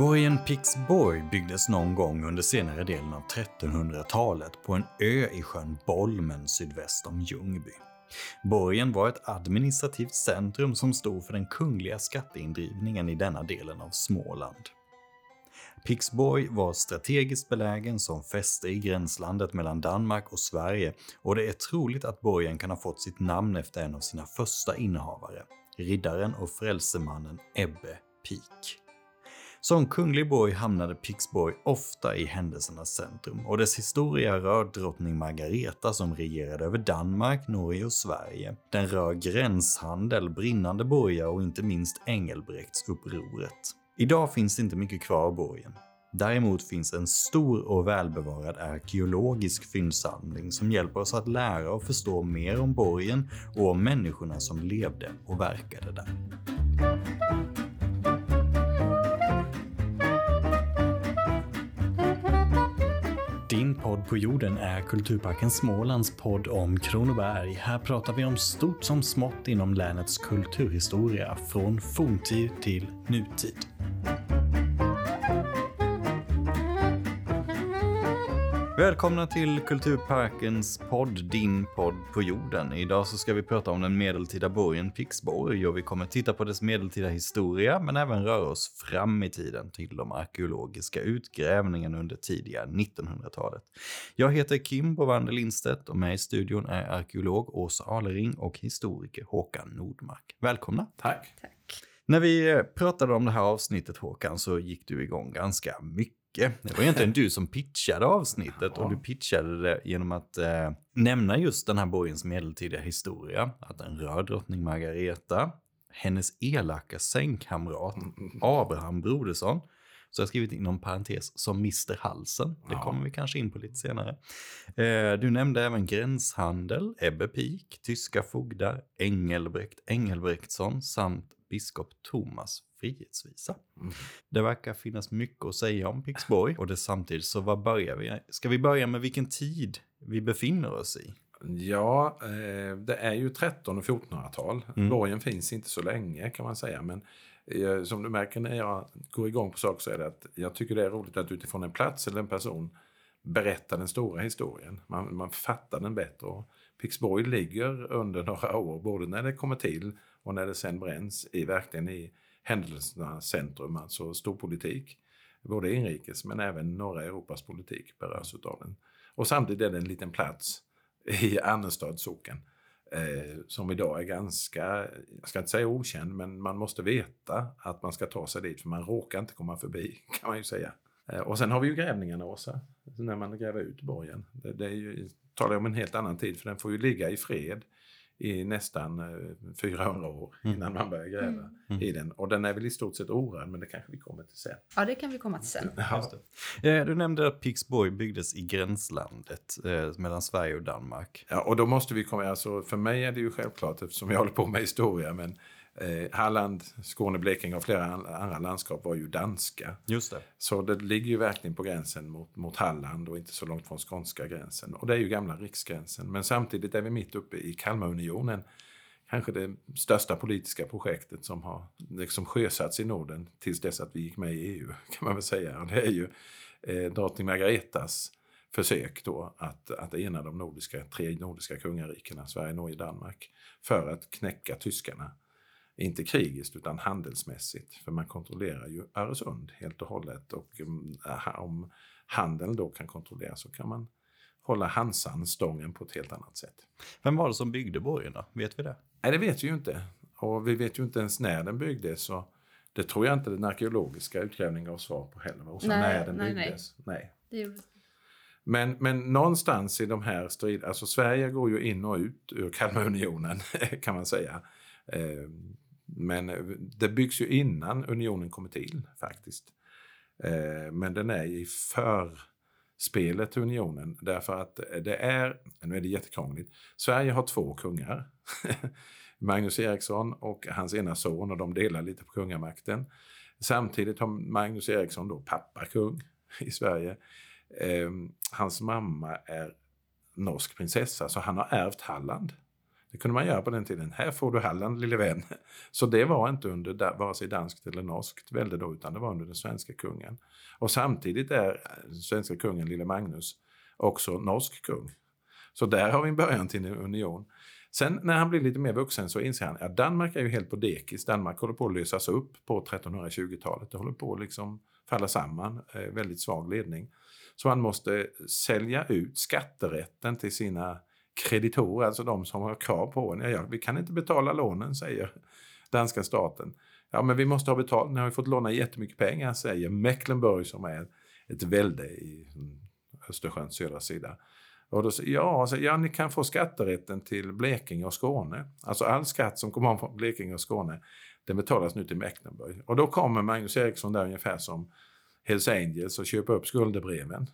Borgen Pixborg byggdes någon gång under senare delen av 1300-talet på en ö i sjön Bolmen sydväst om Ljungby. Borgen var ett administrativt centrum som stod för den kungliga skatteindrivningen i denna delen av Småland. Pixborg var strategiskt belägen som fäste i gränslandet mellan Danmark och Sverige och det är troligt att borgen kan ha fått sitt namn efter en av sina första innehavare, riddaren och frälsemannen Ebbe Pik. Som kunglig borg hamnade Pixborg ofta i händelsernas centrum och dess historia rör drottning Margareta som regerade över Danmark, Norge och Sverige. Den rör gränshandel, brinnande borgar och inte minst Engelbrektsupproret. Idag finns det inte mycket kvar av borgen. Däremot finns en stor och välbevarad arkeologisk fyndsamling som hjälper oss att lära och förstå mer om borgen och om människorna som levde och verkade där. Din på jorden är Kulturparken Smålands podd om Kronoberg. Här pratar vi om stort som smått inom länets kulturhistoria, från forntid till nutid. Välkomna till Kulturparkens podd, din podd på jorden. Idag så ska vi prata om den medeltida borgen Pixborg och vi kommer titta på dess medeltida historia men även röra oss fram i tiden till de arkeologiska utgrävningarna under tidiga 1900-talet. Jag heter Kim Bovander Lindstedt och med i studion är arkeolog Åsa Alering och historiker Håkan Nordmark. Välkomna! Tack! Tack. När vi pratade om det här avsnittet Håkan så gick du igång ganska mycket det var egentligen du som pitchade avsnittet och du pitchade det genom att eh, nämna just den här borgens medeltida historia. Att den rör drottning Margareta, hennes elaka sängkamrat Abraham Brodersson, så jag har skrivit inom parentes som Mr Halsen. Det Ja. kommer vi kanske in på lite senare. Eh, du nämnde även gränshandel, Ebbe Pik, tyska fogdar, Engelbrekt Engelbrektsson samt biskop Thomas frihetsvisa. Mm. Det verkar finnas mycket att säga om Pixborg och det samtidigt så vad börjar vi? Ska vi börja med vilken tid vi befinner oss i? Ja, eh, det är ju 13 och 1400-tal. Mm. Borgen finns inte så länge kan man säga. Men eh, som du märker när jag går igång på saker så är det att jag tycker det är roligt att utifrån en plats eller en person berätta den stora historien. Man, man fattar den bättre. Pixborg ligger under några år, både när det kommer till och när det sen bränns, i verkligen i händelsernas centrum, alltså storpolitik. Både inrikes men även norra Europas politik berörs av den. Och samtidigt är det en liten plats i Annestads socken eh, som idag är ganska, jag ska inte säga okänd, men man måste veta att man ska ta sig dit för man råkar inte komma förbi kan man ju säga. Eh, och sen har vi ju grävningarna Åsa, när man gräver ut borgen. Det, det är ju, talar om en helt annan tid för den får ju ligga i fred i nästan eh, 400 år innan man börjar gräva i den. Och den är väl i stort sett orörd, men det kanske vi kommer till sen. Ja, det kan vi komma till sen. Ja. Eh, Du nämnde att Pixborg byggdes i gränslandet eh, mellan Sverige och Danmark. Ja, och då måste vi komma, alltså för mig är det ju självklart eftersom jag håller på med historia, men eh, Halland, Skåne, Blekinge och flera an- andra landskap var ju danska. Just det. Så det ligger ju verkligen på gränsen mot, mot Halland och inte så långt från skånska gränsen. Och det är ju gamla riksgränsen. Men samtidigt är vi mitt uppe i Kalmarunionen. Kanske det största politiska projektet som har liksom sjösatts i Norden tills dess att vi gick med i EU, kan man väl säga. Och det är ju eh, drottning Margaretas försök då att, att ena de nordiska, tre nordiska kungarikena, Sverige, Norge, Danmark, för att knäcka tyskarna. Inte krigiskt utan handelsmässigt, för man kontrollerar ju Öresund helt och hållet. Och mm, om handeln då kan kontrolleras så kan man hålla Hansan stången på ett helt annat sätt. Vem var det som byggde borgen då? Vet vi det? Nej, det vet vi ju inte. Och vi vet ju inte ens när den byggdes. Så det tror jag inte den arkeologiska utgrävningen gav svar på heller. Och så Nej, när den nej, nej. byggdes. nej. Det gjorde Men, men någonstans i de här striderna, alltså Sverige går ju in och ut ur Kalmarunionen kan man säga. Men eh, det byggs ju innan unionen kommer till faktiskt. Eh, men den är i förspelet till unionen därför att det är, nu är det jättekrångligt, Sverige har två kungar. Magnus Eriksson och hans ena son och de delar lite på kungamakten. Samtidigt har Magnus Eriksson då pappa kung i Sverige. Eh, hans mamma är norsk prinsessa så han har ärvt Halland. Det kunde man göra på den tiden. Här får du Halland lille vän. Så det var inte under vare sig danskt eller norskt välde då, utan det var under den svenska kungen. Och samtidigt är den svenska kungen, lille Magnus, också norsk kung. Så där har vi en början till en union. Sen när han blir lite mer vuxen så inser han att Danmark är ju helt på dekis. Danmark håller på att lösas upp på 1320-talet. Det håller på att liksom falla samman. Eh, väldigt svag ledning. Så han måste sälja ut skatterätten till sina kreditorer, alltså de som har krav på en. Ja, vi kan inte betala lånen, säger danska staten. Ja, men vi måste ha betalt. Ni har ju fått låna jättemycket pengar, säger Mecklenburg som är ett välde i mm, Östersjöns södra sida. Och då säger ja, alltså, ja, ni kan få skatterätten till Blekinge och Skåne. Alltså all skatt som kommer från Blekinge och Skåne, den betalas nu till Mecklenburg. Och då kommer Magnus Eriksson där ungefär som Hells Angels och köper upp skuldebreven.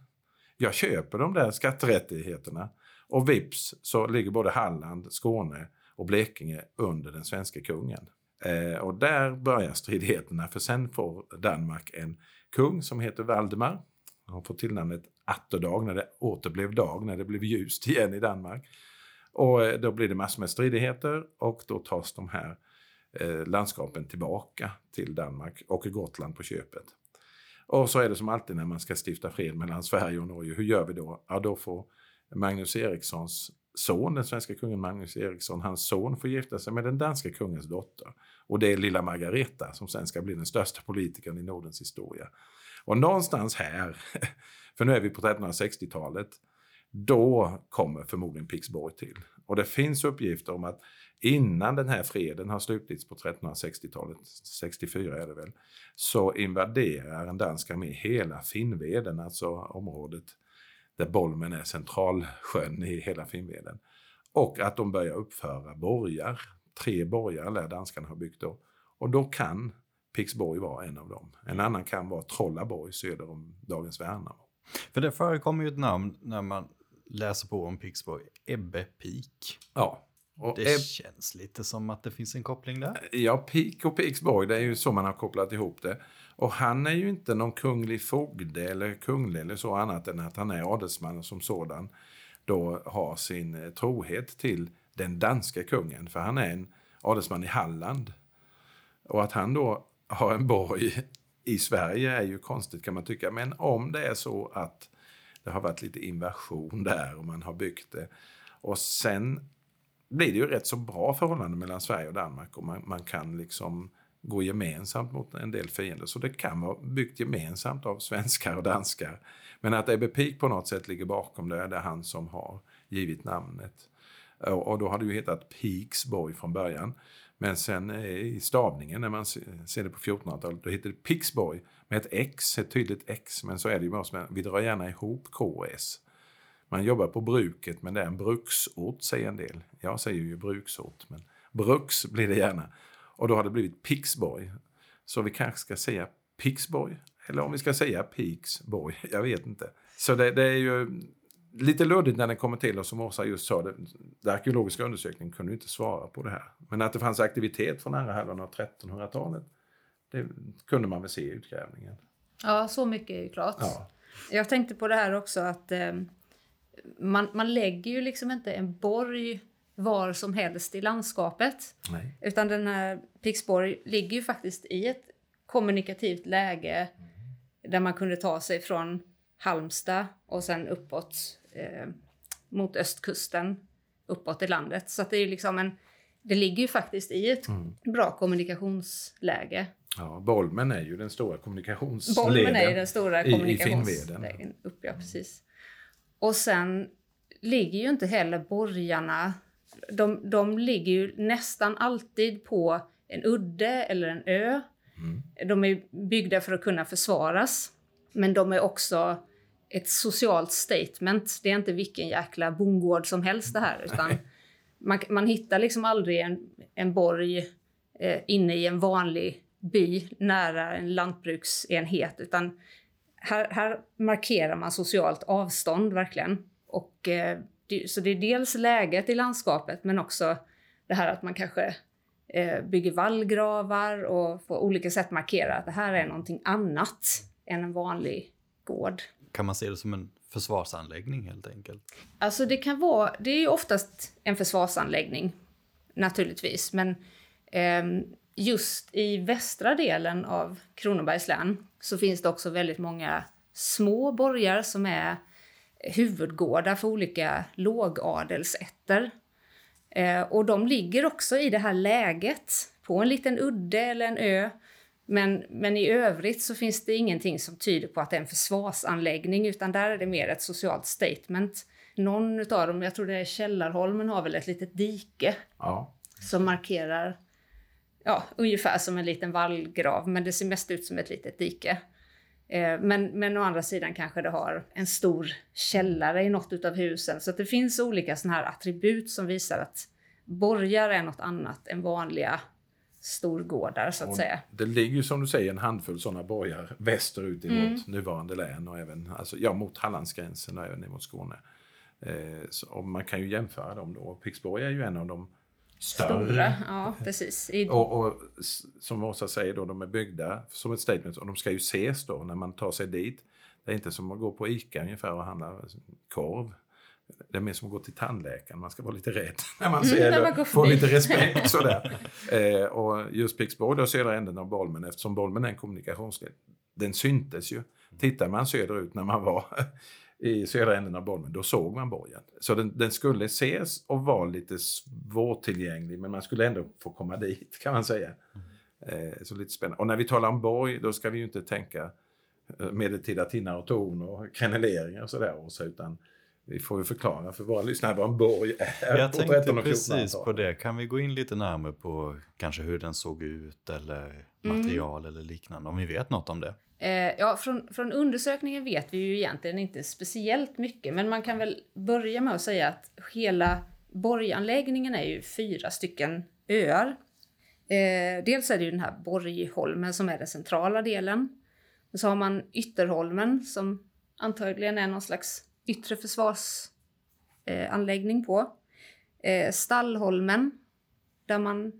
Jag köper de där skatterättigheterna och vips så ligger både Halland, Skåne och Blekinge under den svenska kungen. Eh, och där börjar stridigheterna för sen får Danmark en kung som heter Valdemar. Han får tillnamnet Atterdag när det åter blev dag, när det blev ljust igen i Danmark. Och eh, då blir det massor med stridigheter och då tas de här eh, landskapen tillbaka till Danmark och Gotland på köpet. Och så är det som alltid när man ska stifta fred mellan Sverige och Norge. Hur gör vi då? Ja, då får Magnus Erikssons son, den svenska kungen Magnus Eriksson, hans son får gifta sig med den danska kungens dotter. Och det är lilla Margareta som sen ska bli den största politikern i Nordens historia. Och någonstans här, för nu är vi på 1360-talet, då kommer förmodligen Pixborg till. Och det finns uppgifter om att innan den här freden har slutits på 1360-talet, 64 är det väl, så invaderar en dansk armé hela Finnveden, alltså området där Bolmen är centralsjön i hela Finnveden. Och att de börjar uppföra borgar. Tre borgar lär danskarna ha byggt då. Och då kan Pixborg vara en av dem. En annan kan vara Trollaborg söder om dagens Värnamo. För det förekommer ju ett namn när man läser på om Pixborg, Ebbe Pik. Ja. Och det Eb känns lite som att det finns en koppling där. Ja, Pik och Pixborg, det är ju så man har kopplat ihop det. Och han är ju inte någon kunglig fogde eller kunglig eller så annat än att han är adelsman som sådan. Då har sin eh, trohet till den danska kungen, för han är en adelsman i Halland. Och att han då har en borg i Sverige är ju konstigt kan man tycka. Men om det är så att det har varit lite invasion där och man har byggt det. Och sen blir det ju rätt så bra förhållande mellan Sverige och Danmark och man, man kan liksom gå gemensamt mot en del fiender. Så det kan vara byggt gemensamt av svenskar och danskar. Men att Ebbe Pik på något sätt ligger bakom det, det är han som har givit namnet. Och, då har det ju hetat Peaksborg från början. Men sen eh, i stavningen, när man ser det på 1400-talet, då heter det Pixborg med ett X, ett tydligt X. Men så är det ju bara vi drar gärna ihop K och S. Man jobbar på bruket, men det är en bruksort, säger en del. Jag säger ju bruksort, men bruks blir det gärna. Och då har det blivit Pixborg. Så vi kanske ska säga Pixborg, eller om vi ska säga Pixborg, jag vet inte. Så det, det är ju lite luddigt när den kommer till och som Åsa just sa, den, den arkeologiska undersökningen kunde inte svara på det här. Men att det fanns aktivitet från andra halvan av 1300-talet, det kunde man väl se i utgrävningen. Ja, så mycket är ju klart. Ja. Jag tänkte på det här också att eh, man, man lägger ju liksom inte en borg var som helst i landskapet. Nej. Utan den här Pixborg ligger ju faktiskt i ett kommunikativt läge mm. där man kunde ta sig från Halmstad och sen uppåt eh, mot östkusten uppåt i landet. Så det är liksom en, det ligger ju faktiskt i ett mm. bra kommunikationsläge. Ja, Bolmen är ju den stora kommunikationsleden Bolmen är den stora kommunikationsvägen upp, ja precis. Och sen ligger ju inte heller borgarna, de, de ligger ju nästan alltid på en udde eller en ö. Mm. De är byggda för att kunna försvaras. Men de är också ett socialt statement. Det är inte vilken jäkla bondgård som helst det här. Utan man, man hittar liksom aldrig en, en borg eh, inne i en vanlig by nära en lantbruksenhet. Utan här, här markerar man socialt avstånd verkligen. Och, eh, så det är dels läget i landskapet men också det här att man kanske eh, bygger vallgravar och på olika sätt markerar att det här är någonting annat än en vanlig gård. Kan man se det som en försvarsanläggning helt enkelt? Alltså det kan vara, det är ju oftast en försvarsanläggning. naturligtvis. Men eh, just i västra delen av Kronobergs län så finns det också väldigt många små borgar som är huvudgårdar för olika lågadelsätter. Eh, och de ligger också i det här läget på en liten udde eller en ö. Men, men i övrigt så finns det ingenting som tyder på att det är en försvarsanläggning utan där är det mer ett socialt statement. Någon av dem, jag tror det är Källarholmen, har väl ett litet dike ja. som markerar ja, ungefär som en liten vallgrav, men det ser mest ut som ett litet dike. Eh, men, men å andra sidan kanske det har en stor källare i något av husen. Så det finns olika såna här attribut som visar att borgar är något annat än vanliga storgårdar så att och säga. Det ligger ju som du säger en handfull sådana borgar västerut i mm. nuvarande län och även alltså, ja, mot Hallandsgränsen och även mot Skåne. Eh, så, och man kan ju jämföra dem då. Pixborg är ju en av de större. Stora, ja precis. I... Och, och, som Åsa säger då, de är byggda som ett statement och de ska ju ses då när man tar sig dit. Det är inte som att gå på ICA ungefär och handla korv. Det är mer som att gå till tandläkaren, man ska vara lite rädd när man ser mm, det, få lite respekt sådär. eh, och just Pixborg, då södra änden av Bolmen, eftersom Bolmen är en kommunikationsled, den syntes ju. Tittar man söderut när man var i södra änden av Bolmen, då såg man borgen. Så den, den, skulle ses och vara lite svårtillgänglig, men man skulle ändå få komma dit kan man säga. Mm. Eh, så lite spännande. Och när vi talar om borg, då ska vi ju inte tänka eh, medeltida tinnar och torn och kreneleringar och sådär, utan vi får ju förklara för våra lyssnare vad en borg är. Jag tänkte precis på det. Kan vi gå in lite närmare på kanske hur den såg ut eller mm. material mm. eller liknande, om vi vet något om det? Eh, ja, från, från undersökningen vet vi ju egentligen inte speciellt mycket, men man kan väl börja med att säga att hela borganläggningen är ju fyra stycken öar. Eh, dels är det ju den här Borgholmen som är den centrala delen. Och så har man Ytterholmen som antagligen är någon slags yttre försvarsanläggning eh, på. Eh, Stallholmen där man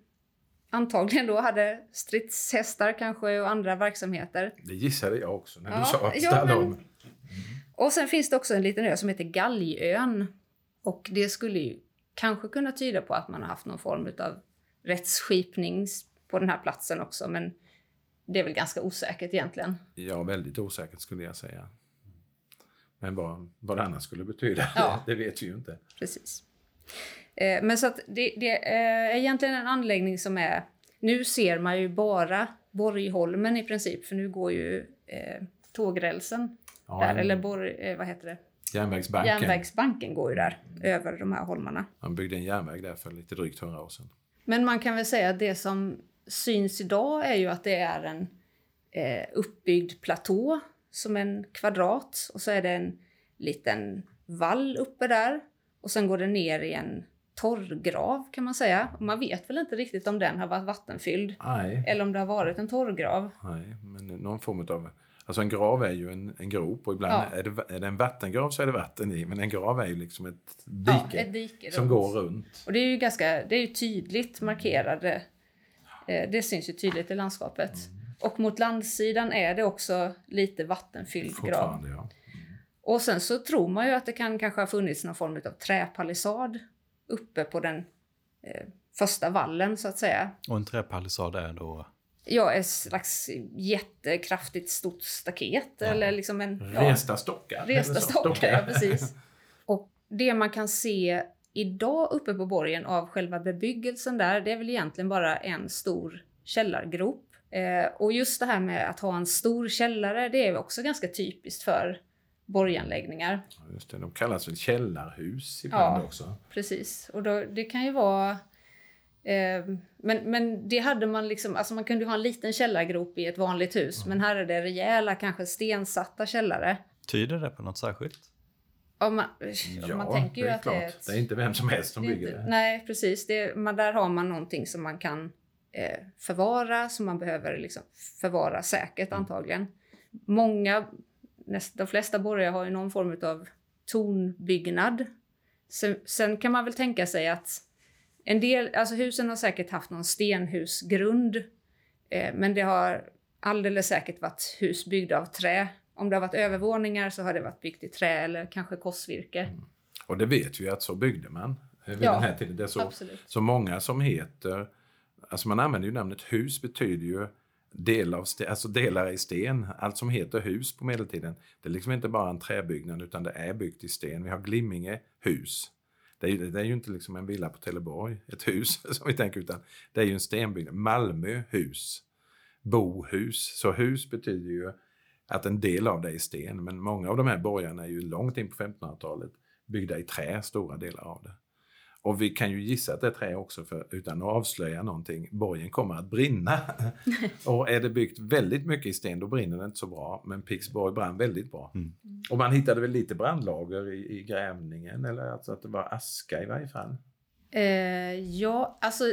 antagligen då hade stridshästar kanske och andra verksamheter. Det gissade jag också när ja, du sa ja, men... mm. Och sen finns det också en liten ö som heter Galgön. Och det skulle ju kanske kunna tyda på att man har haft någon form av rättsskipning på den här platsen också, men det är väl ganska osäkert egentligen. Ja, väldigt osäkert skulle jag säga. Men vad, vad det annars skulle betyda, ja. det vet vi ju inte. Precis. Eh, men så att det, det, är egentligen en anläggning som är... Nu ser man ju bara Borgholmen i princip, för nu går ju eh, tågrälsen ja, där, eller Borg, eh, vad heter det? Järnvägsbanken. Järnvägsbanken går ju där, över de här holmarna. Man byggde en järnväg där för lite drygt hundra år sedan. Men man kan väl säga att det som syns idag är ju att det är en eh, uppbyggd platå som en kvadrat och så är det en liten vall uppe där och sen går det ner i en torrgrav kan man säga. Man vet väl inte riktigt om den har varit vattenfylld. Nej. Eller om det har varit en torrgrav. Nej, men någon form av... Alltså en grav är ju en, en grop och ibland ja. är, det, är det en vattengrav så är det vatten i. Men en grav är ju liksom ett dike, ja, ett dike som går runt. Och det är ju ganska det är ju tydligt markerade. Eh, det syns ju tydligt i landskapet. Mm. Och mot landsidan är det också lite vattenfylld grav. Ja. Mm. Och sen så tror man ju att det kan kanske ha funnits någon form av träpalissad uppe på den eh, första vallen så att säga. Och en träpalissad är då? Ja, ett slags jättekraftigt stort staket. Ja. Eller liksom en... Ja, resta stockar. Resta stockar, ja precis. Och det man kan se idag uppe på borgen av själva bebyggelsen där, det är väl egentligen bara en stor källargrop. Eh, och just det här med att ha en stor källare, det är också ganska typiskt för borganläggningar. Just det, de kallas väl källarhus ibland ja, också? precis. Och då, det kan ju vara... Eh, men, men det hade man liksom, alltså man kunde ha en liten källargrop i ett vanligt hus, mm. men här är det rejäla, kanske stensatta källare. Tyder det på något särskilt? Ja, man, ja, man tänker ju det att klart. det är ett, Det är inte vem som helst som bygger det. Nej, precis. Det, man, där har man någonting som man kan eh, förvara, som man behöver liksom förvara säkert mm. antagligen. Många de flesta borgar har ju någon form av tornbyggnad. Sen, sen, kan man väl tänka sig att en del, alltså husen har säkert haft någon stenhusgrund. Eh, men det har alldeles säkert varit hus byggda av trä. Om det har varit övervåningar så har det varit byggt i trä eller kanske korsvirke. Mm. Och det vet vi att så byggde man. vid ja, den här tiden. Det är så, så många som heter, alltså man använder ju namnet hus betyder ju del av, alltså delar i sten. Allt som heter hus på medeltiden, det är liksom inte bara en träbyggnad utan det är byggt i sten. Vi har Glimminge hus. Det är, det är ju inte liksom en villa på Teleborg, ett hus som vi tänker, utan det är ju en stenbyggnad. Malmö hus. Bohus. Så hus betyder ju att en del av det är sten, men många av de här borgarna är ju långt in på 1500-talet byggda i trä, stora delar av det. Och vi kan ju gissa att det är trä också, för, utan att avslöja någonting. Borgen kommer att brinna. och är det byggt väldigt mycket i sten, då brinner det inte så bra. Men Pixborg brann väldigt bra. Mm. Och man hittade väl lite brandlager i, i grävningen, eller alltså att det var aska i varje fall? Eh, ja, alltså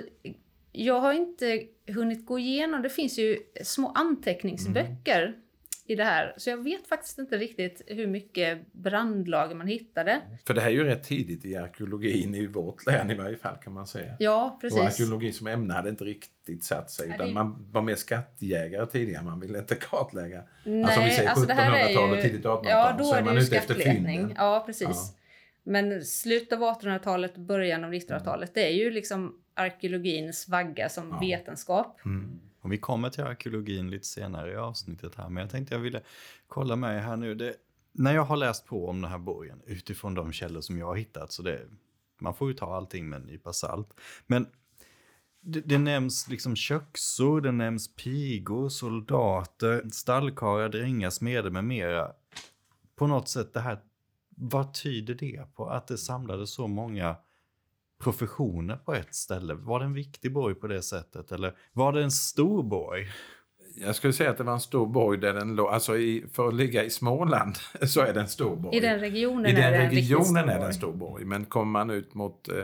jag har inte hunnit gå igenom, det finns ju små anteckningsböcker mm i det här. Så jag vet faktiskt inte riktigt hur mycket brandlager man hittade. För det här är ju rätt tidigt i arkeologin i vårt län i varje fall kan man säga. Ja, precis. Och arkeologi som ämne hade inte riktigt satt sig. Utan det... man var mer skattjägare tidigare, man ville inte kartlägga. Nej, alltså om vi säger alltså 1700-tal och tidigt 1800-tal ja, då så är, man ute efter fynden. Ja, precis. Ja. Men slutet av 1800-talet, början av 1900-talet, det är ju liksom arkeologins vagga som ja. vetenskap. Mm. Och vi kommer till arkeologin lite senare i avsnittet här, men jag tänkte jag ville kolla med er här nu. Det, när jag har läst på om den här borgen utifrån de källor som jag har hittat, så det, man får ju ta allting med en nypa salt. Men det, det nämns liksom köksor, det nämns pigor, soldater, stallkarlar, drängar, smeder med mera. På något sätt det här, vad tyder det på? Att det samlades så många professioner på ett ställe? Var det en viktig borg på det sättet eller var det en stor borg? Jag skulle säga att det var en stor borg där den låg, alltså i, för att ligga i Småland så är det en stor borg. I den regionen, I den är, det regionen är det en stor borg. Men kommer man ut mot eh,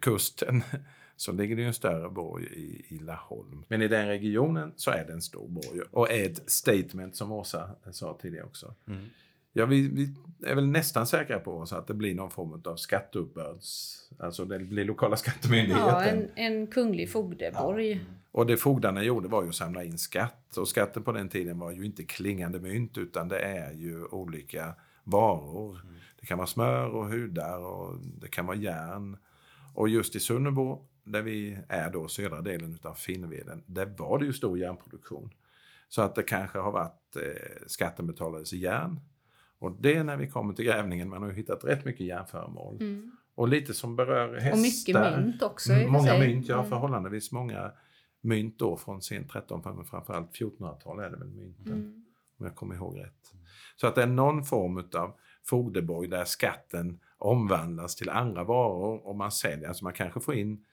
kusten så ligger det ju en större borg i, i Laholm. Men i den regionen så är det en stor borg och är ett statement som Åsa sa tidigare också. Mm. Ja, vi, vi, är väl nästan säkra på oss att det blir någon form av skatteuppbörds... Alltså det blir lokala skattemyndigheten. Ja, en, en kunglig fogdeborg. Ja. Och det fogdarna gjorde var ju att samla in skatt. Och skatten på den tiden var ju inte klingande mynt utan det är ju olika varor. Mm. Det kan vara smör och hudar och det kan vara järn. Och just i Sunnebo, där vi är då, södra delen av Finnveden, där var det ju stor järnproduktion. Så att det kanske har varit eh, skatten betalades i järn och det är när vi kommer till grävningen, man har hittat rätt mycket järnföremål. Mm. Och lite som berör hästar. Och mycket mynt också. Många mynt, ja mm. förhållandevis många mynt då från sent 13 men framförallt 1400-tal är det väl mynten. Mm. Om jag kommer ihåg rätt. Så att det är någon form av fogdeborg där skatten omvandlas till andra varor och man säljer. Alltså man kanske får in,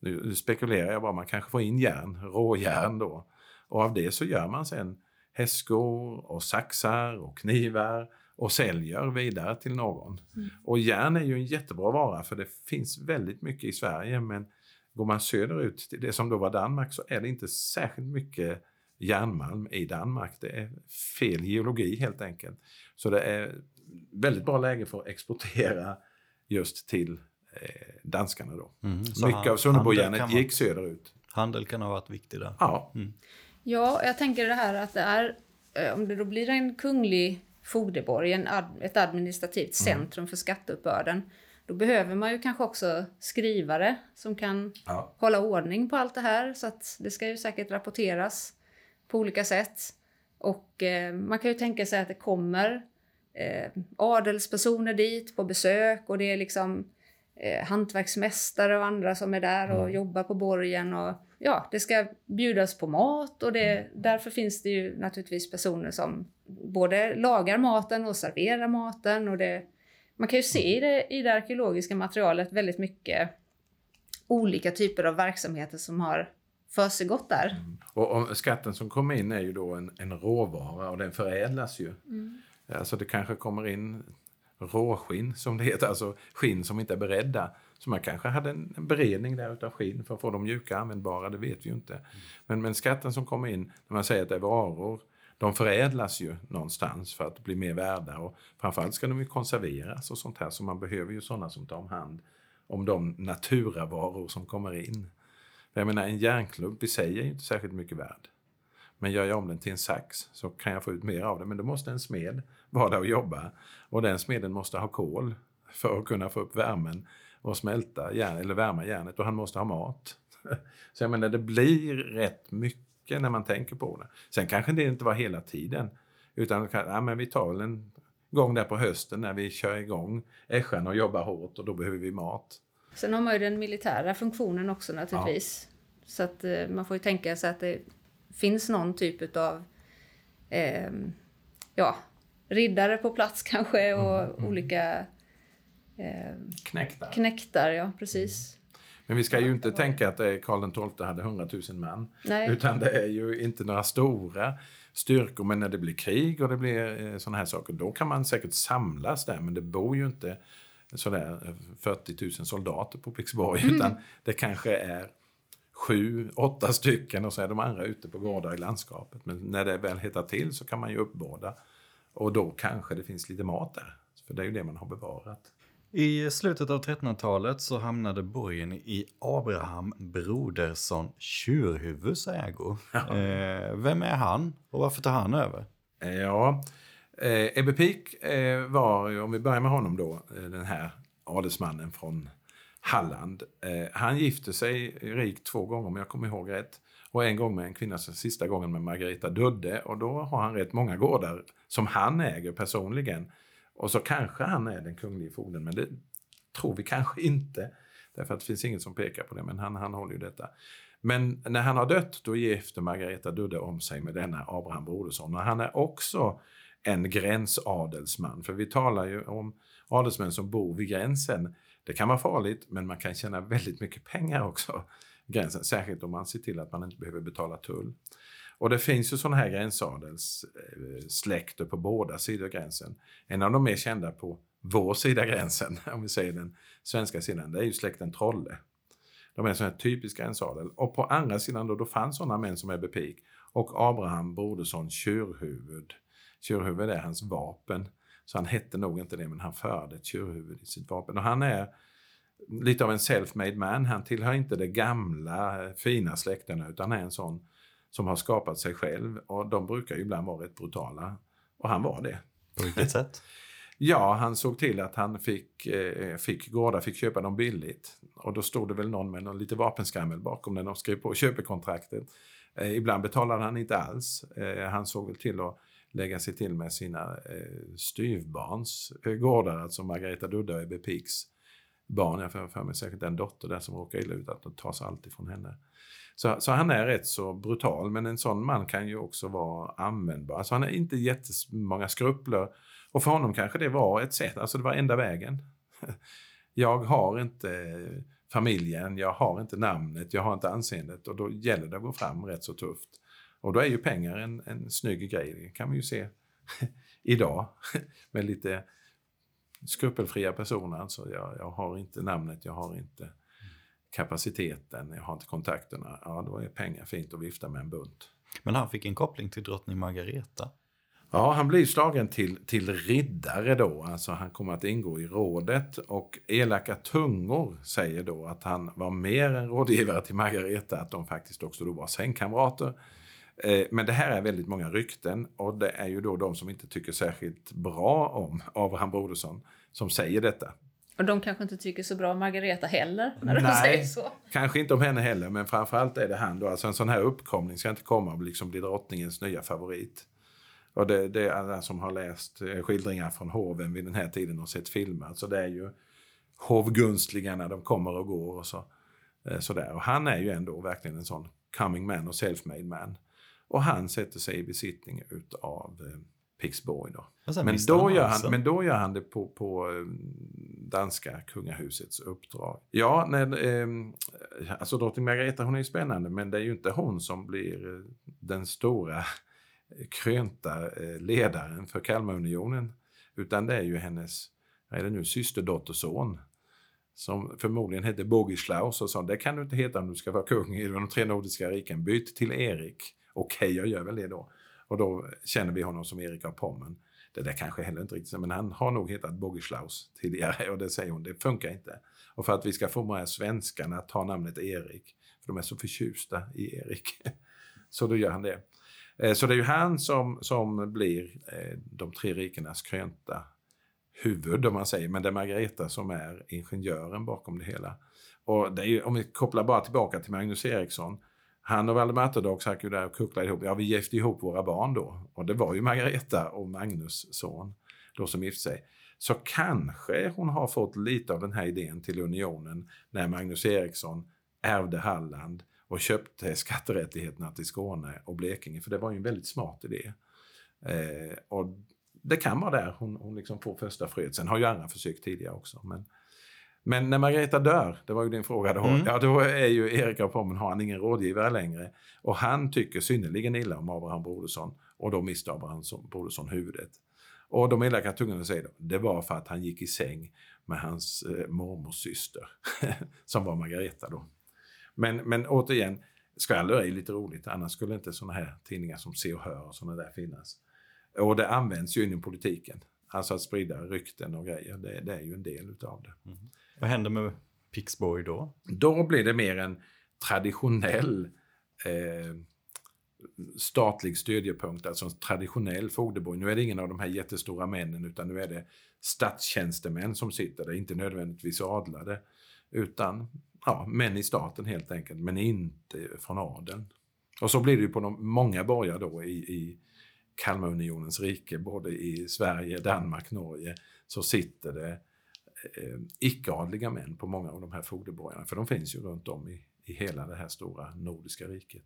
nu spekulerar jag bara, man kanske får in järn, råjärn då. Och av det så gör man sen hästskor och saxar och knivar och säljer vidare till någon. Mm. Och järn är ju en jättebra vara för det finns väldigt mycket i Sverige men går man söderut till det som då var Danmark så är det inte särskilt mycket järnmalm i Danmark. Det är fel geologi helt enkelt. Så det är väldigt bra läge för att exportera just till eh, danskarna då. Mm, mycket av Sunnebojärnet gick söderut. Handel kan ha varit viktig där. Ja. Mm. Ja, jag tänker det här att det är, eh, om det då blir en kunglig fogdeborg, en ad, ett administrativt mm. centrum för skatteuppbörden, då behöver man ju kanske också skrivare som kan ja. hålla ordning på allt det här. Så att det ska ju säkert rapporteras på olika sätt. Och eh, man kan ju tänka sig att det kommer eh, adelspersoner dit på besök och det är liksom eh, hantverksmästare och andra som är där och mm. jobbar på borgen. Och, ja, det ska bjudas på mat och det, därför finns det ju naturligtvis personer som både lagar maten och serverar maten. Och det, man kan ju se i det, i det arkeologiska materialet väldigt mycket olika typer av verksamheter som har försiggått där. Mm. Och, och, skatten som kommer in är ju då en, en råvara och den förädlas ju. Mm. Alltså det kanske kommer in råskinn som det heter, alltså skinn som inte är beredda. Så man kanske hade en beredning där utav skinn för att få dem mjuka och användbara, det vet vi ju inte. Mm. Men, men skatten som kommer in, när man säger att det är varor, de förädlas ju någonstans för att bli mer värda och framförallt ska de ju konserveras och sånt här så man behöver ju sådana som tar om hand om de naturavaror som kommer in. För jag menar en järnklump i sig är ju inte särskilt mycket värd. Men gör jag om den till en sax så kan jag få ut mer av det. Men då måste en smed vara där och jobba. Och den smeden måste ha kol för att kunna få upp värmen och smälta järn, eller värma järnet och han måste ha mat. Så jag menar, det blir rätt mycket när man tänker på det. Sen kanske det inte var hela tiden. Utan ja, men vi tar väl en gång där på hösten när vi kör igång Ässjan och jobbar hårt och då behöver vi mat. Sen har man ju den militära funktionen också naturligtvis. Ja. Så att eh, man får ju tänka sig att det finns någon typ av eh, ja, riddare på plats kanske och mm, mm. olika eh, knäktar. knäktar. Ja, precis. Men vi ska ju inte tänka att Karl XII hade 100 000 man. Nej. Utan det är ju inte några stora styrkor. Men när det blir krig och det blir eh, sådana här saker, då kan man säkert samlas där. Men det bor ju inte sådär 40 000 soldater på Pixborg. Mm. Utan det kanske är sju, åtta stycken och så är de andra ute på gårdar i landskapet. Men när det väl hettar till så kan man ju uppbåda. Och då kanske det finns lite mat där. För det är ju det man har bevarat. I slutet av 1300-talet så hamnade borgen i Abraham Brodersson Tjurhuvuds ägo. Ja. Eh, vem är han och varför tar han över? Ja, eh, Ebbe Pik eh, var, om vi börjar med honom då, eh, den här adelsmannen från Halland. Eh, han gifte sig rik två gånger om jag kommer ihåg rätt. Och en gång med en kvinna, sista gången med Margareta Dudde. Och då har han rätt många gårdar som han äger personligen. Och så kanske han är den kunglige fogden, men det tror vi kanske inte. Därför att det finns inget som pekar på det, men han, han håller ju detta. Men när han har dött, då gifter Margareta Dudde om sig med denna Abraham Brodersson. Och han är också en gränsadelsman, för vi talar ju om adelsmän som bor vid gränsen. Det kan vara farligt, men man kan tjäna väldigt mycket pengar också. Gränsen, särskilt om man ser till att man inte behöver betala tull. Och det finns ju sådana här gränsadelssläkter på båda sidor gränsen. En av de mer kända på vår sida gränsen, om vi säger den svenska sidan, det är ju släkten Trolle. De är en sån här typisk gränsadel. Och på andra sidan då, då fanns sådana män som Ebbe Pik och Abraham Brodersson Tjurhuvud. Tjurhuvud är hans vapen. Så han hette nog inte det, men han förde ett tjurhuvud i sitt vapen. Och han är lite av en self-made man. Han tillhör inte det gamla eh, fina släkterna, utan han är en sån som har skapat sig själv. Och de brukar ju ibland vara rätt brutala. Och han var det. På vilket sätt? ja, han såg till att han fick, eh, fick gårdar, fick köpa dem billigt. Och då stod det väl någon med någon lite vapenskrammel bakom när de skrev på köpekontraktet. Eh, ibland betalade han inte alls. Eh, han såg väl till att lägga sig till med sina eh, styvbarns eh, gårdar, alltså Margareta Dudda och Ebbe Piks barn. Jag har för mig särskilt en dotter där som råkar illa ut, att de tas alltid från henne. Så, så, han är rätt så brutal, men en sån man kan ju också vara användbar. Alltså han har inte jättemånga skrupler. Och för honom kanske det var ett sätt, alltså det var enda vägen. Jag har inte familjen, jag har inte namnet, jag har inte anseendet och då gäller det att gå fram rätt så tufft. Och då är ju pengar en, en snygg grej, det kan vi ju se idag med lite skrupelfria personer. Alltså jag, jag har inte namnet, jag har inte kapaciteten, jag har inte kontakterna, ja då är pengar fint att vifta med en bunt. Men han fick en koppling till drottning Margareta? Ja, han blir slagen till, till riddare då, alltså han kommer att ingå i rådet och elaka tungor säger då att han var mer än rådgivare till Margareta, att de faktiskt också då var sängkamrater. Eh, men det här är väldigt många rykten och det är ju då de som inte tycker särskilt bra om Abraham Brodersson som säger detta. Och de kanske inte tycker så bra om Margareta heller, när de säger så. kanske inte om henne heller, men framförallt är det han då. Alltså en sån här uppkomling ska inte komma och liksom bli drottningens nya favorit. Och det, det är alla som har läst eh, skildringar från hoven vid den här tiden och sett filmer. Så det är ju hovgunstlingarna, de kommer och går och så. Eh, sådär. Och han är ju ändå verkligen en sån coming man och self-made man. Och han sätter sig i besittning utav eh, Pixborg. Då. Men, då gör han, men då gör han det på, på eh, danska kungahusets uppdrag. Ja, när, eh, alltså drottning Margareta hon är ju spännande men det är ju inte hon som blir eh, den stora krönta eh, ledaren för Kalmarunionen. Utan det är ju hennes, är det nu, systerdotterson som förmodligen hette Bogislaus och sa det kan du inte heta om du ska vara kung i de tre nordiska riken. Byt till Erik. Okej, okay, jag gör väl det då. Och då känner vi honom som Erik av Pommern. Det där kanske heller inte riktigt men han har nog hetat Bogislaus tidigare och det säger hon, det funkar inte. Och för att vi ska få med svenskarna att ta namnet Erik, för de är så förtjusta i Erik, så då gör han det. Eh, så det är ju han som, som blir eh, de tre rikenas krönta huvud om man säger, men det är Margareta som är ingenjören bakom det hela. Och det är ju, om vi kopplar bara tillbaka till Magnus Eriksson. Han och Valdemar Atterdag satt ju där och kucklade ihop. Ja, vi gifte ihop våra barn då. Och det var ju Margareta och Magnus son då som gifte sig. Så kanske hon har fått lite av den här idén till unionen när Magnus Eriksson ärvde Halland och köpte skatterättigheterna till Skåne och Blekinge. För det var ju en väldigt smart idé. Eh, och det kan vara där hon, hon liksom får första fröet. Sen har ju andra försökt tidigare också. Men, men när Margareta dör, det var ju din fråga då, mm. ja då är ju Erik av Pommern, har han ingen rådgivare längre. Och han tycker synnerligen illa om Abraham Brodersson och då mister Abraham Brodersson huvudet. Och de elaka tungorna säger då, det var för att han gick i säng med hans eh, mormors syster, som var Margareta då. Men, men återigen, skvaller är lite roligt, annars skulle inte sådana här tidningar som Se och Hör och sådana där finnas. Och det används ju inom politiken. Alltså att sprida rykten och grejer, det, det är ju en del utav det. Mm. Vad händer med Pixborg då? Då blir det mer en traditionell eh, statlig stödjepunkt, alltså en traditionell fogdeborg. Nu är det ingen av de här jättestora männen utan nu är det statstjänstemän som sitter där, inte nödvändigtvis adlade, utan ja, män i staten helt enkelt, men inte från adeln. Och så blir det ju på de många borgar då i, i Kalmarunionens rike, både i Sverige, Danmark, Norge, så sitter det Eh, icke-adliga män på många av de här fogdeborgarna, för de finns ju runt om i, i hela det här stora nordiska riket.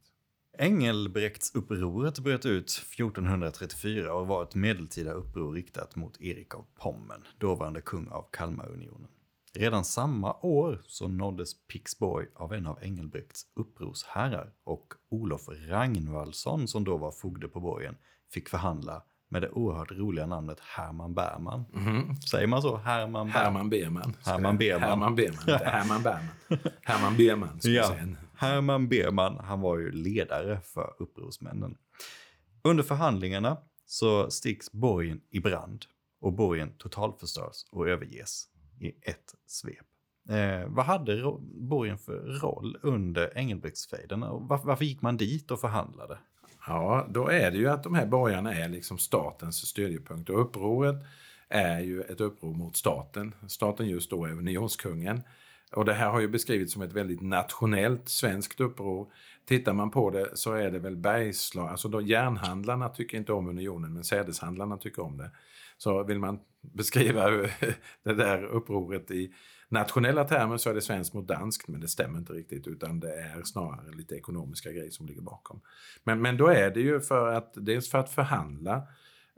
Engelbrektsupproret bröt ut 1434 och var ett medeltida uppror riktat mot Erik av Pommern, dåvarande kung av Kalmarunionen. Redan samma år så nåddes Pixborg av en av Engelbrekts upprorsherrar och Olof Ragnvaldsson som då var fogde på borgen fick förhandla med det oerhört roliga namnet Herman Berman. Mm. Säger man så? Herman, Ber Herman Berman. Herman Berman. Herman Berman, inte Herman Berman. Herman Berman, ska ja. säga. Herman Berman, han var ju ledare för upprorsmännen. Under förhandlingarna så sticks borgen i brand och borgen totalförstörs och överges i ett svep. Eh, vad hade borgen för roll under Engelbrektsfejden? Varför, varför gick man dit och förhandlade? Ja, då är det ju att de här borgarna är liksom statens stödjepunkt och upproret är ju ett uppror mot staten. Staten just då är unionskungen. Och det här har ju beskrivits som ett väldigt nationellt svenskt uppror. Tittar man på det så är det väl Bergslag, alltså då järnhandlarna tycker inte om unionen men sädeshandlarna tycker om det. Så vill man beskriva det där upproret i nationella termer så är det svenskt mot danskt, men det stämmer inte riktigt utan det är snarare lite ekonomiska grejer som ligger bakom. Men, men då är det ju för att, dels för att förhandla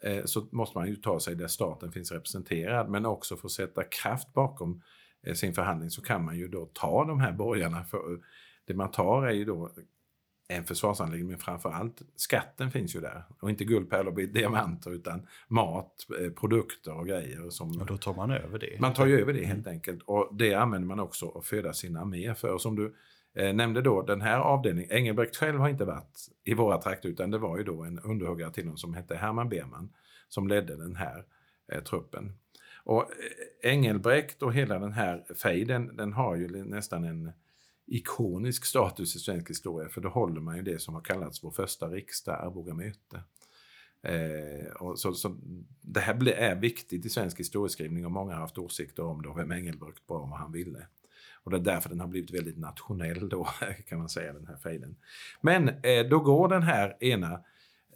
eh, så måste man ju ta sig där staten finns representerad, men också för att sätta kraft bakom eh, sin förhandling så kan man ju då ta de här borgarna. För, eh, det man tar är ju då en försvarsanläggning, men framför allt skatten finns ju där. Och inte guld, pärlor och diamanter utan mat, eh, produkter och grejer. Som, och då tar man över det? Man tar ju över det helt mm. enkelt. Och det använder man också att föda sin armé för. Och som du eh, nämnde då, den här avdelningen, Engelbrekt själv har inte varit i våra trakter utan det var ju då en underhuggare till honom som hette Herman Berman som ledde den här eh, truppen. Och eh, Engelbrekt och hela den här fejden, den har ju nästan en ikonisk status i svensk historia för då håller man ju det som har kallats vår första riksdag, Arboga möte. Eh, och så, så, det här är viktigt i svensk historieskrivning och många har haft åsikter om det och vem Engelbrekt var och vad han ville. Och det är därför den har blivit väldigt nationell då, kan man säga, den här fejden. Men eh, då går den här ena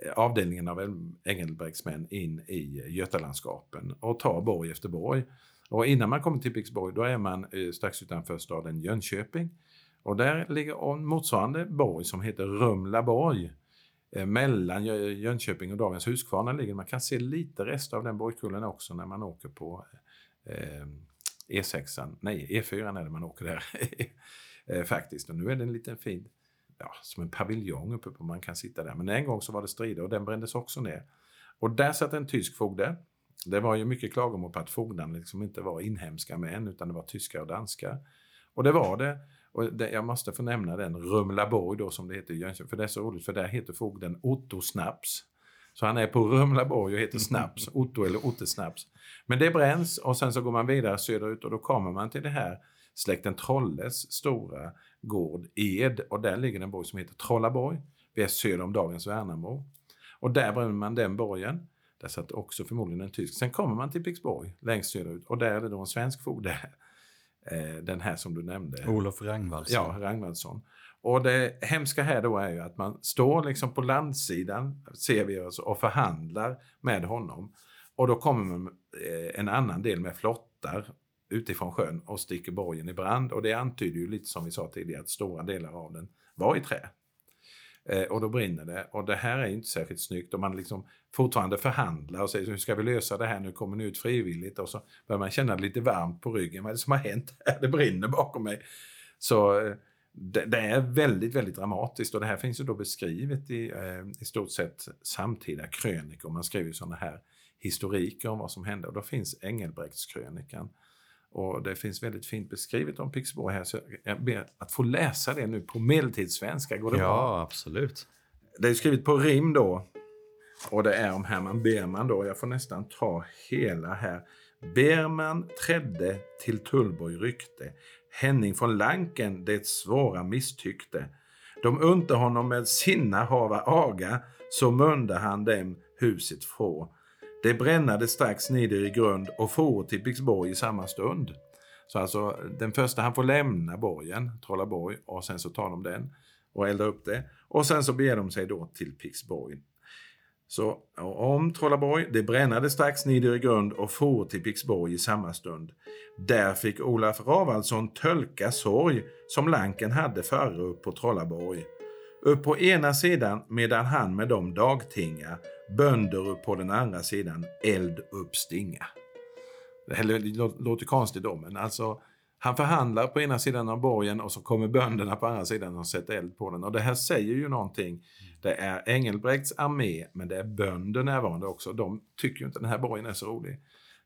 eh, avdelningen av Engelbrekts män in i Götalandskapen och tar borg efter borg. Och innan man kommer till Pixborg då är man eh, strax utanför staden Jönköping. Och där ligger en motsvarande borg som heter Rumlaborg. Eh, mellan Jönköping och dagens Huskvarna ligger Man kan se lite rester av den borgkullen också när man åker på eh, e E6, nej E4 är det man åker där eh, faktiskt. Och nu är det en liten fin, ja, som en paviljong uppe på man kan sitta där. Men en gång så var det strider och den brändes också ner. Och där satt en tysk fogde. Det var ju mycket klagomål på att fogdarna liksom inte var inhemska män utan det var tyskar och danskar. Och det var det. Och det, jag måste få nämna den Rumlaborg då som det heter i Jönköping, för det är så roligt för där heter fogden Otto Snaps. Så han är på Rumlaborg och heter Snaps, Otto eller Otte Snaps. Men det bränns och sen så går man vidare söderut och då kommer man till det här släkten Trolles stora gård Ed och där ligger en borg som heter Trollaborg. Vi är söder om dagens Värnamo. Och där bränner man den borgen. Där satt också förmodligen en tysk. Sen kommer man till Pixborg längst söderut och där är det då en svensk fogde. Eh, den här som du nämnde. Olof Rangvaldsson. Ja, Rangvaldsson. Och det hemska här då är ju att man står liksom på landsidan, ser vi oss, och förhandlar med honom. Och då kommer eh, en annan del med flottar utifrån sjön och sticker borgen i brand. Och det antyder ju lite som vi sa tidigare att stora delar av den var i trä. Eh, och då brinner det. Och det här är inte särskilt snyggt. Och man liksom fortfarande förhandlar och säger hur ska vi lösa det här nu? Kommer ni ut frivilligt? Och så börjar man känna lite varmt på ryggen. Vad är det som har hänt? Det brinner bakom mig. Så eh, det, det, är väldigt, väldigt dramatiskt och det här finns ju då beskrivet i eh, i stort sett samtida krönikor. Man skriver sådana här historiker om vad som hände och då finns Engelbrektskrönikan. Och det finns väldigt fint beskrivet om Pixborg här så jag ber att få läsa det nu på medeltidssvenska. Går det ja, bra? Ja, absolut. Det är skrivet på rim då och det är om Herman Berman då. Jag får nästan ta hela här. Berman trädde till Tullborg rykte. Henning von Lanken det svåra misstyckte. De unte honom med sinna hava aga, så munde han dem huset få. Det brännade strax nider i grund och for till Pixborg i samma stund. Så alltså den första han får lämna borgen, Trollaborg, och sen så tar de den och eldar upp det. Och sen så beger de sig då till Pixborg så om Trollaborg, det brännade strax nider i grund och for till Pixborg i samma stund. Där fick Olaf Ravaldsson tölka sorg som Lanken hade före upp på Trollaborg. Upp på ena sidan medan han med dem dagtinga, bönder på den andra sidan eld uppstinga. Det låter konstigt då, men alltså han förhandlar på ena sidan av borgen och så kommer bönderna på andra sidan och sätter eld på den. Och det här säger ju någonting. Det är Engelbrekts armé, men det är bönder närvarande också. De tycker ju inte den här borgen är så rolig.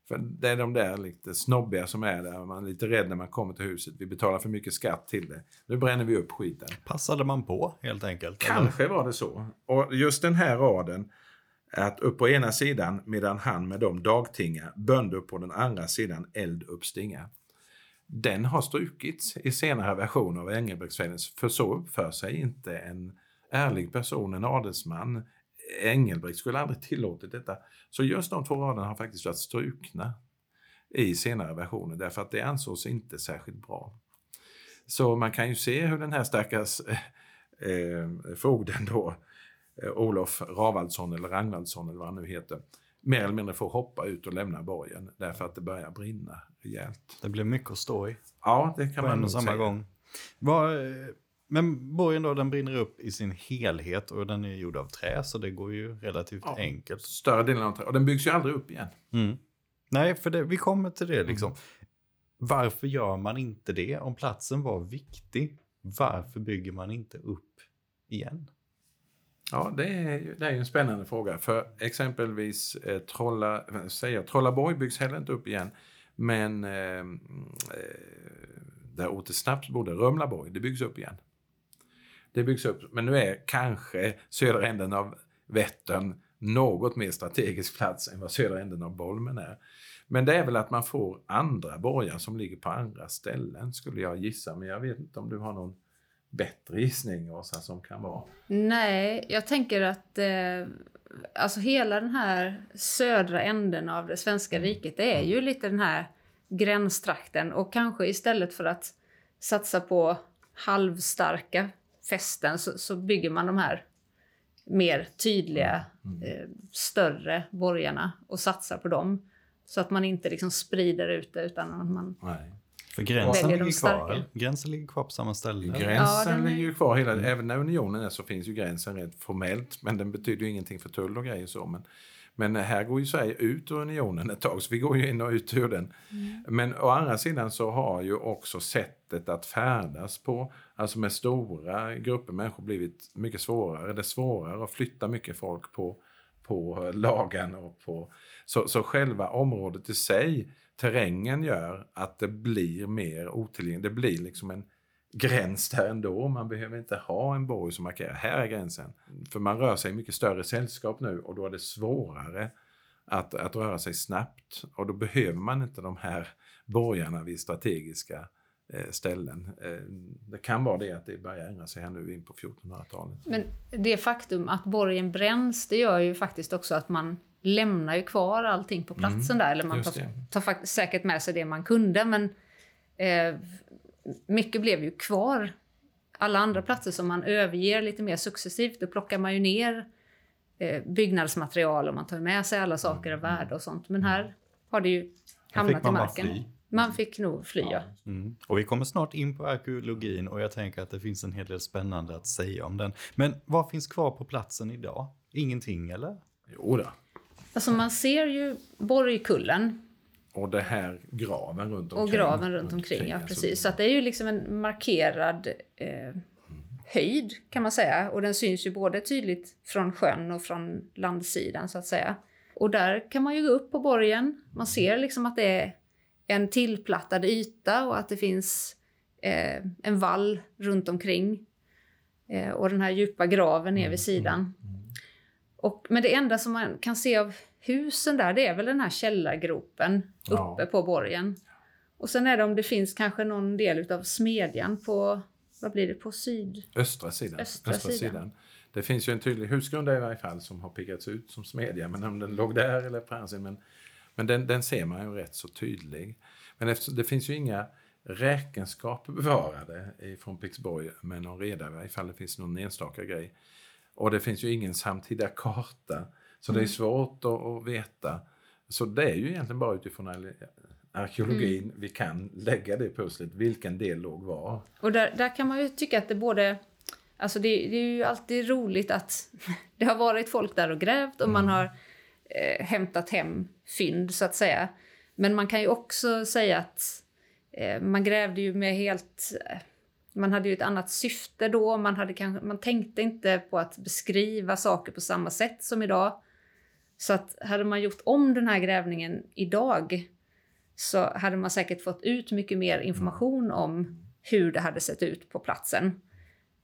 För det är de där lite snobbiga som är där. Man är lite rädd när man kommer till huset. Vi betalar för mycket skatt till det. Nu bränner vi upp skiten. Passade man på helt enkelt? Kanske eller? var det så. Och just den här raden. Att upp på ena sidan medan han med dem dagtinga, bönder på den andra sidan eld uppstinga den har strukits i senare versioner av Engelbrektsfällen, för så uppför sig inte en ärlig person, en adelsman. Engelbrekt skulle aldrig tillåtit detta. Så just de två raderna har faktiskt varit strukna i senare versioner därför att det ansågs inte särskilt bra. Så man kan ju se hur den här stackars eh, eh fogden då, eh, Olof Ravaldsson eller Ragnvaldsson eller vad han nu heter, mer eller mindre får hoppa ut och lämna borgen därför att det börjar brinna rejält. Det blir mycket att stå i. Ja, det kan man nog samma säga. gång. Var, men borgen då, den brinner upp i sin helhet och den är gjord av trä så det går ju relativt ja, enkelt. Större delen av trä. Och den byggs ju aldrig upp igen. Mm. Nej, för det, vi kommer till det liksom. Mm. Varför gör man inte det? Om platsen var viktig, varför bygger man inte upp igen? Ja, det är, det är en spännande fråga. För exempelvis eh, Trolla, säger, Trollaborg byggs heller inte upp igen. Men eh, eh där Ote Snaps bodde, Römlaborg, det byggs upp igen. Det byggs upp, men nu är kanske södra änden av Vättern något mer strategisk plats än vad södra änden av Bolmen är. Men det är väl att man får andra borgar som ligger på andra ställen skulle jag gissa. Men jag vet inte om du har någon bättre gissning Åsa som kan vara? Nej, jag tänker att eh, alltså hela den här södra änden av det svenska mm. riket det är ju lite den här gränstrakten och kanske istället för att satsa på halvstarka fästen så, så bygger man de här mer tydliga, mm. mm. eh, större borgarna och satsar på dem. Så att man inte liksom sprider ut det utan att man Nej. För gränsen ligger kvar, gränsen ligger kvar på samma ställe. Gränsen ja, ligger ju kvar hela, mm. även när unionen är så finns ju gränsen rent formellt, men den betyder ju ingenting för tull och grejer så. Men, men här går ju Sverige ut ur unionen ett tag, så vi går ju in och ut ur den. Mm. Men å andra sidan så har ju också sättet att färdas på, alltså med stora grupper människor, blivit mycket svårare. Det är svårare att flytta mycket folk på, på lagen och på... Så, så själva området i sig terrängen gör att det blir mer otillgängligt. Det blir liksom en gräns där ändå. Man behöver inte ha en borg som markerar här är gränsen. För man rör sig i mycket större sällskap nu och då är det svårare att, att röra sig snabbt. Och då behöver man inte de här borgarna vid strategiska eh, ställen. Eh, det kan vara det att det börjar ändra sig här nu in på 1400-talet. Men det faktum att borgen bränns, det gör ju faktiskt också att man lämnar ju kvar allting på platsen mm, där. Eller man tar, tar säkert med sig det man kunde, men eh, mycket blev ju kvar. Alla andra platser som man överger lite mer successivt, då plockar man ju ner eh, byggnadsmaterial och man tar med sig alla saker av värde och sånt. Men här har det ju hamnat i marken. Man fick nog fly, ja. Mm. Och vi kommer snart in på arkeologin och jag tänker att det finns en hel del spännande att säga om den. Men vad finns kvar på platsen idag? Ingenting eller? Jo då. Alltså man ser ju Borgkullen. Och det här graven runt omkring. Och graven runt omkring, omkring ja precis. Så att det är ju liksom en markerad eh, höjd kan man säga. Och den syns ju både tydligt från sjön och från landsidan så att säga. Och där kan man ju gå upp på borgen. Man ser liksom att det är en tillplattad yta och att det finns eh, en vall runt omkring. Eh, och den här djupa graven ner vid mm, sidan. Mm, mm. Och, men det enda som man kan se av husen där, det är väl den här källargropen ja. uppe på borgen. Och sen är det om det finns kanske någon del av smedjan på, vad blir det, på syd? Östra sidan. Östra, Östra sidan. sidan. Det finns ju en tydlig husgrund i varje fall som har pickats ut som smedja, men om den låg där eller på andra men, men den, den ser man ju rätt så tydlig. Men eftersom, det finns ju inga räkenskaper bevarade från Pixborg med någon reda, ifall det finns någon enstaka grej. Och det finns ju ingen samtida karta, så det är mm. svårt att, att, veta. Så det är ju egentligen bara utifrån arkeologin mm. vi kan lägga det pusslet, vilken del låg var. Och där, där kan man ju tycka att det både Alltså det, det, är ju alltid roligt att det har varit folk där och grävt och mm. man har eh, hämtat hem fynd så att säga. Men man kan ju också säga att eh, man grävde ju med helt... Eh, man hade ju ett annat syfte då. Man, hade kanske, man tänkte inte på att beskriva saker på samma sätt som idag. Så att hade man gjort om den här grävningen idag så hade man säkert fått ut mycket mer information om hur det hade sett ut på platsen.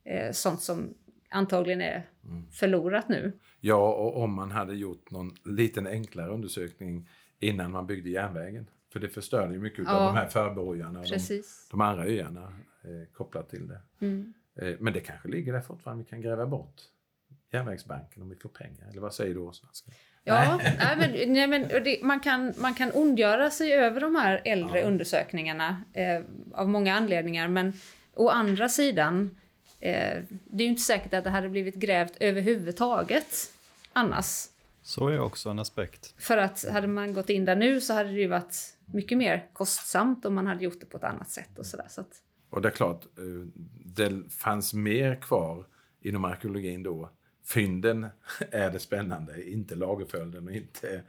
Eh, sånt som antagligen är förlorat nu. Ja, och om man hade gjort någon liten enklare undersökning innan man byggde järnvägen. För det förstörde ju mycket ja, av de här förborgarna och de, de, andra öarna eh, kopplat till det. Mm. Eh, men det kanske ligger där fortfarande, vi kan gräva bort järnvägsbanken om vi får pengar. Eller vad säger du Åsa? Ja, nej, men, nej, men det, man, kan, man kan ondgöra sig över de här äldre ja. undersökningarna eh, av många anledningar. Men å andra sidan, eh, det är ju inte säkert att det hade blivit grävt överhuvudtaget annars. Så är också en aspekt. För att hade man gått in där nu så hade det ju varit mycket mer kostsamt om man hade gjort det på ett annat sätt och sådär. Så att... Och det är klart, eh, det fanns mer kvar inom arkeologin då. Fynden är det spännande, inte lagerföljden och inte...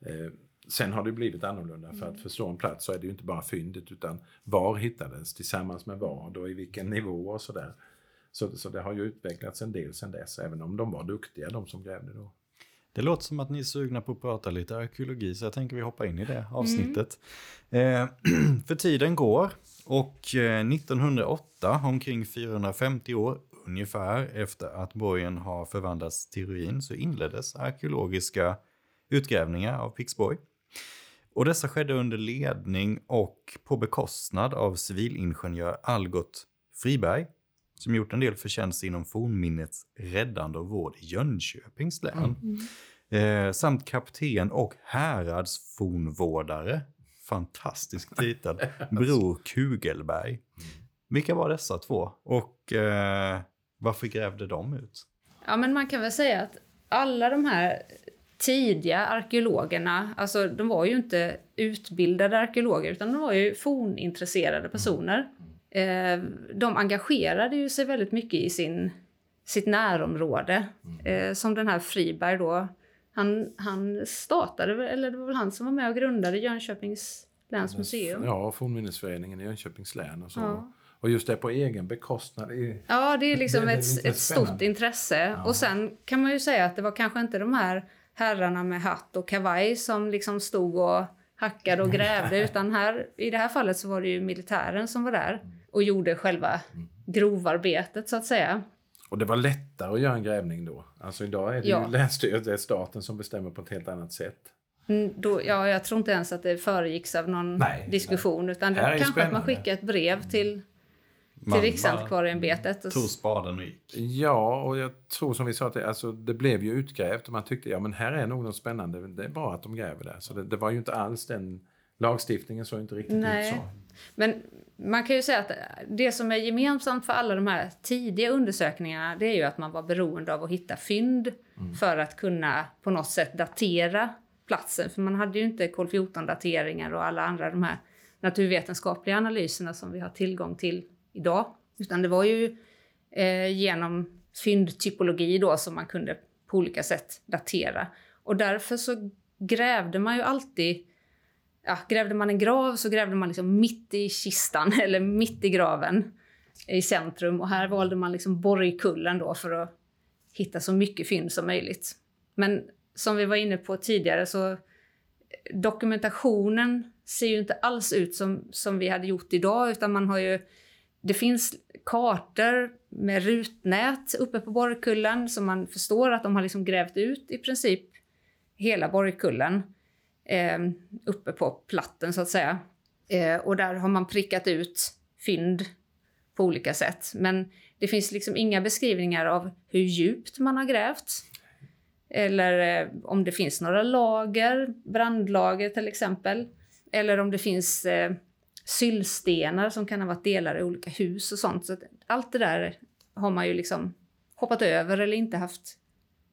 Eh, sen har det blivit annorlunda. För att mm. förstå en plats så är det ju inte bara fyndet utan var hittades tillsammans med vad och i vilken nivå och sådär. Så, så det har ju utvecklats en del sen dess, även om de var duktiga de som grävde då. Det låter som att ni är sugna på att prata lite arkeologi så jag tänker vi hoppar in i det avsnittet. Mm. Eh, för tiden går och 1908, eh, omkring 450 år ungefär efter att borgen har förvandlats till ruin så inleddes arkeologiska utgrävningar av Pixborg. Och dessa skedde under ledning och på bekostnad av civilingenjör Algot Friberg som gjort en del förtjänster inom fornminnets räddande och vård i Jönköpings län. Mm. Eh, samt kapten och häradsfornvårdare, fantastisk titel, Bror Kugelberg. Vilka var dessa två och eh, varför grävde de ut? Ja, men man kan väl säga att alla de här tidiga arkeologerna, alltså de var ju inte utbildade arkeologer utan de var ju fornintresserade personer. Eh, de engagerade ju sig väldigt mycket i sin, sitt närområde. Mm. Eh, som den här Friberg då. Han, han startade, eller det var väl han som var med och grundade Jönköpings läns museum. Ja, Fornminnesföreningen i Jönköpings län och så. Ja. Och just det på egen bekostnad. Är, ja, det är liksom det är ett, ett stort intresse. Ja. Och sen kan man ju säga att det var kanske inte de här herrarna med hatt och kavaj som liksom stod och hackade och grävde. utan här, i det här fallet så var det ju militären som var där och gjorde själva grovarbetet så att säga. Och det var lättare att göra en grävning då? Alltså idag är det ja. ju länsstyrelsen, det staten som bestämmer på ett helt annat sätt. Mm, då, ja, jag tror inte ens att det föregicks av någon nej, diskussion. Nej. Utan det kanske att man skickar ett brev till till Riksantikvarieämbetet. Tog spaden och gick. Ja, och jag tror som vi sa, att det, alltså, det blev ju utgrävt och man tyckte ja men här är nog något spännande. Det är bra att de gräver där. Så det, det var ju inte alls den lagstiftningen såg inte riktigt Nej. ut så. Men man kan ju säga att det som är gemensamt för alla de här tidiga undersökningarna det är ju att man var beroende av att hitta fynd mm. för att kunna på något sätt datera platsen. För man hade ju inte kol 14-dateringar och alla andra de här naturvetenskapliga analyserna som vi har tillgång till idag. Utan det var ju eh, genom fyndtypologi då som man kunde på olika sätt datera. Och därför så grävde man ju alltid ja, grävde man en grav så grävde man liksom mitt i kistan eller mitt i graven eh, i centrum. Och här valde man liksom borgkullen då för att hitta så mycket fynd som möjligt. Men som vi var inne på tidigare så eh, dokumentationen ser ju inte alls ut som, som vi hade gjort idag utan man har ju det finns kartor med rutnät uppe på borgkullen så man förstår att de har liksom grävt ut i princip hela borgkullen eh, uppe på platten så att säga. Eh, och där har man prickat ut fynd på olika sätt. Men det finns liksom inga beskrivningar av hur djupt man har grävt. Eller eh, om det finns några lager, brandlager till exempel. Eller om det finns eh, syllstenar som kan ha varit delar i olika hus och sånt. Så allt det där har man ju liksom hoppat över eller inte haft